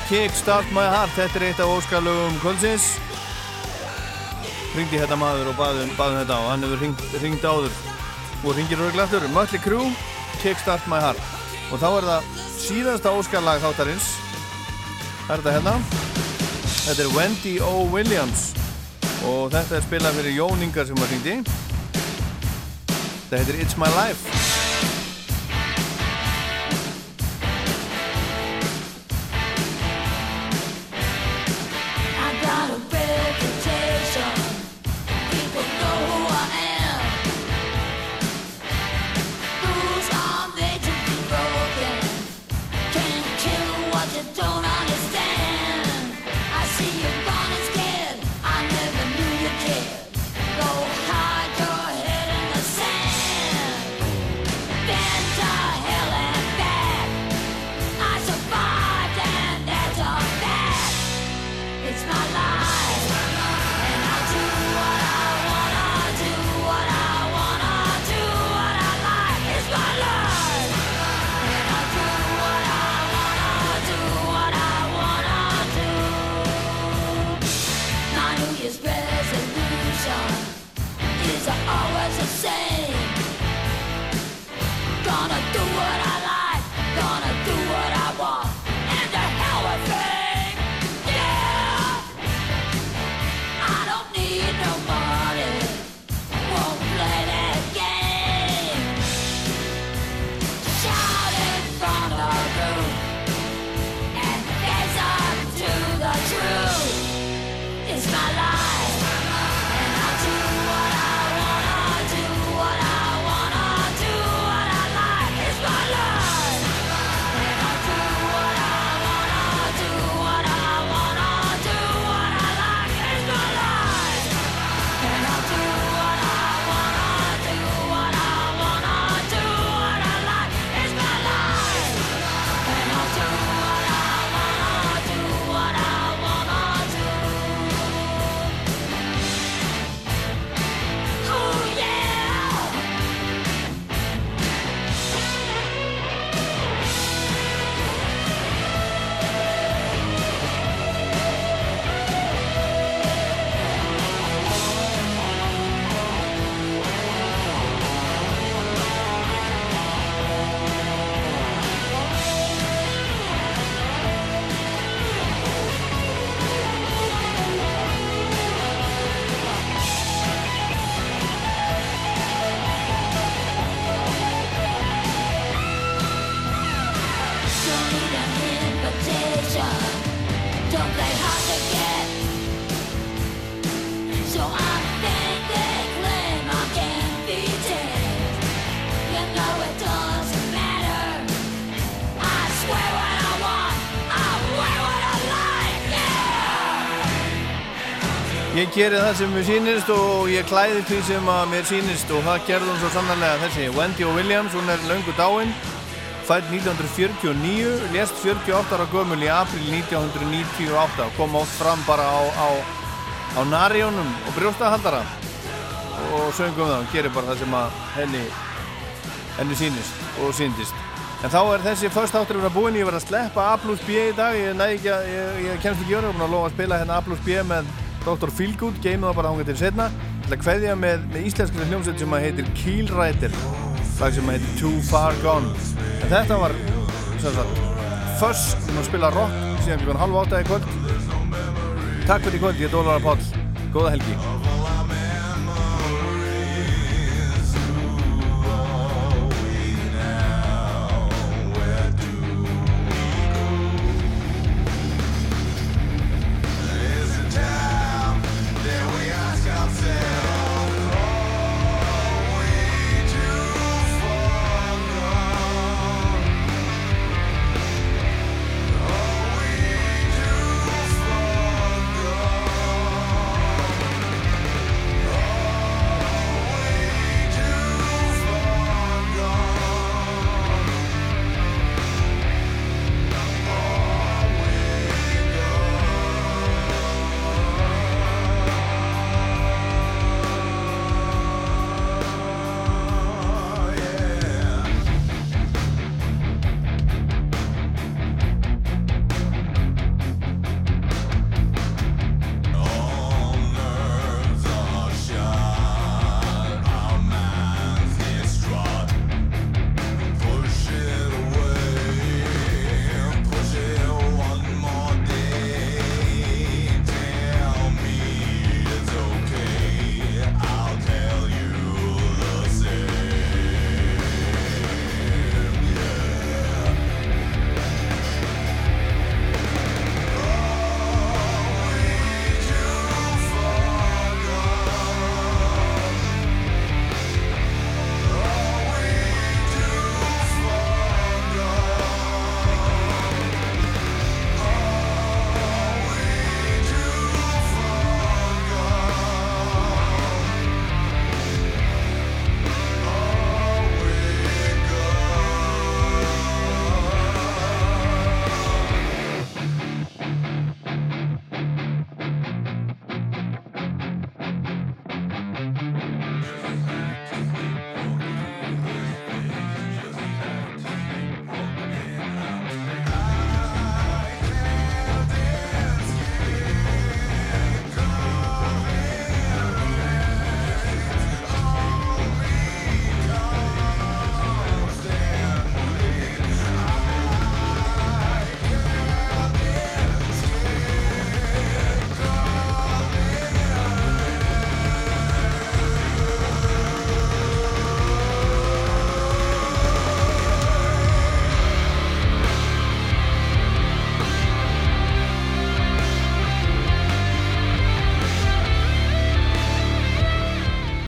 Kickstart My Heart. Þetta er eitt af óskalögum kvöldsins. Ringdi hérna maður og baðum, baðum þetta og hann hefur ringt, ringt áður og ringir og glættur Mötli Crew, Kickstart My Heart. Og þá er það síðasta óskalag þáttarins. Það er þetta hérna. Þetta er Wendy O. Williams. Og þetta er spilað fyrir Jón Ingar sem var ringdi Þetta heitir It's My Life Yeah. Ég geri það sem mér sýnist og ég klæði því sem að mér sýnist og það gerði hún svo sannarlega þessi Wendy O. Williams, hún er löngu dáin fætt 1949 lést 48 ára gömul í april 1998 kom oft fram bara á, á, á narjónum og brjóstahaldara og söngum það, hún gerir bara það sem að henni henni sýnist og sýndist En þá er þessi först áttur að búin, ég var að sleppa A plus B í dag, ég ég, ég kemst ekki jöru, ég er búin að lofa að spila hérna A plus B með Dr. Feelgood, geymið það bara hangað til setna. Ég ætla að kveðja með, með íslenskri hljómsveit sem heitir Keelrider, lag sem að heitir Too Far Gone. En þetta var, sem först, við að spila rock síðan klukkan halv átta í kvöld. Takk fyrir í kvöld, ég er Dólar Páll, góða helgi.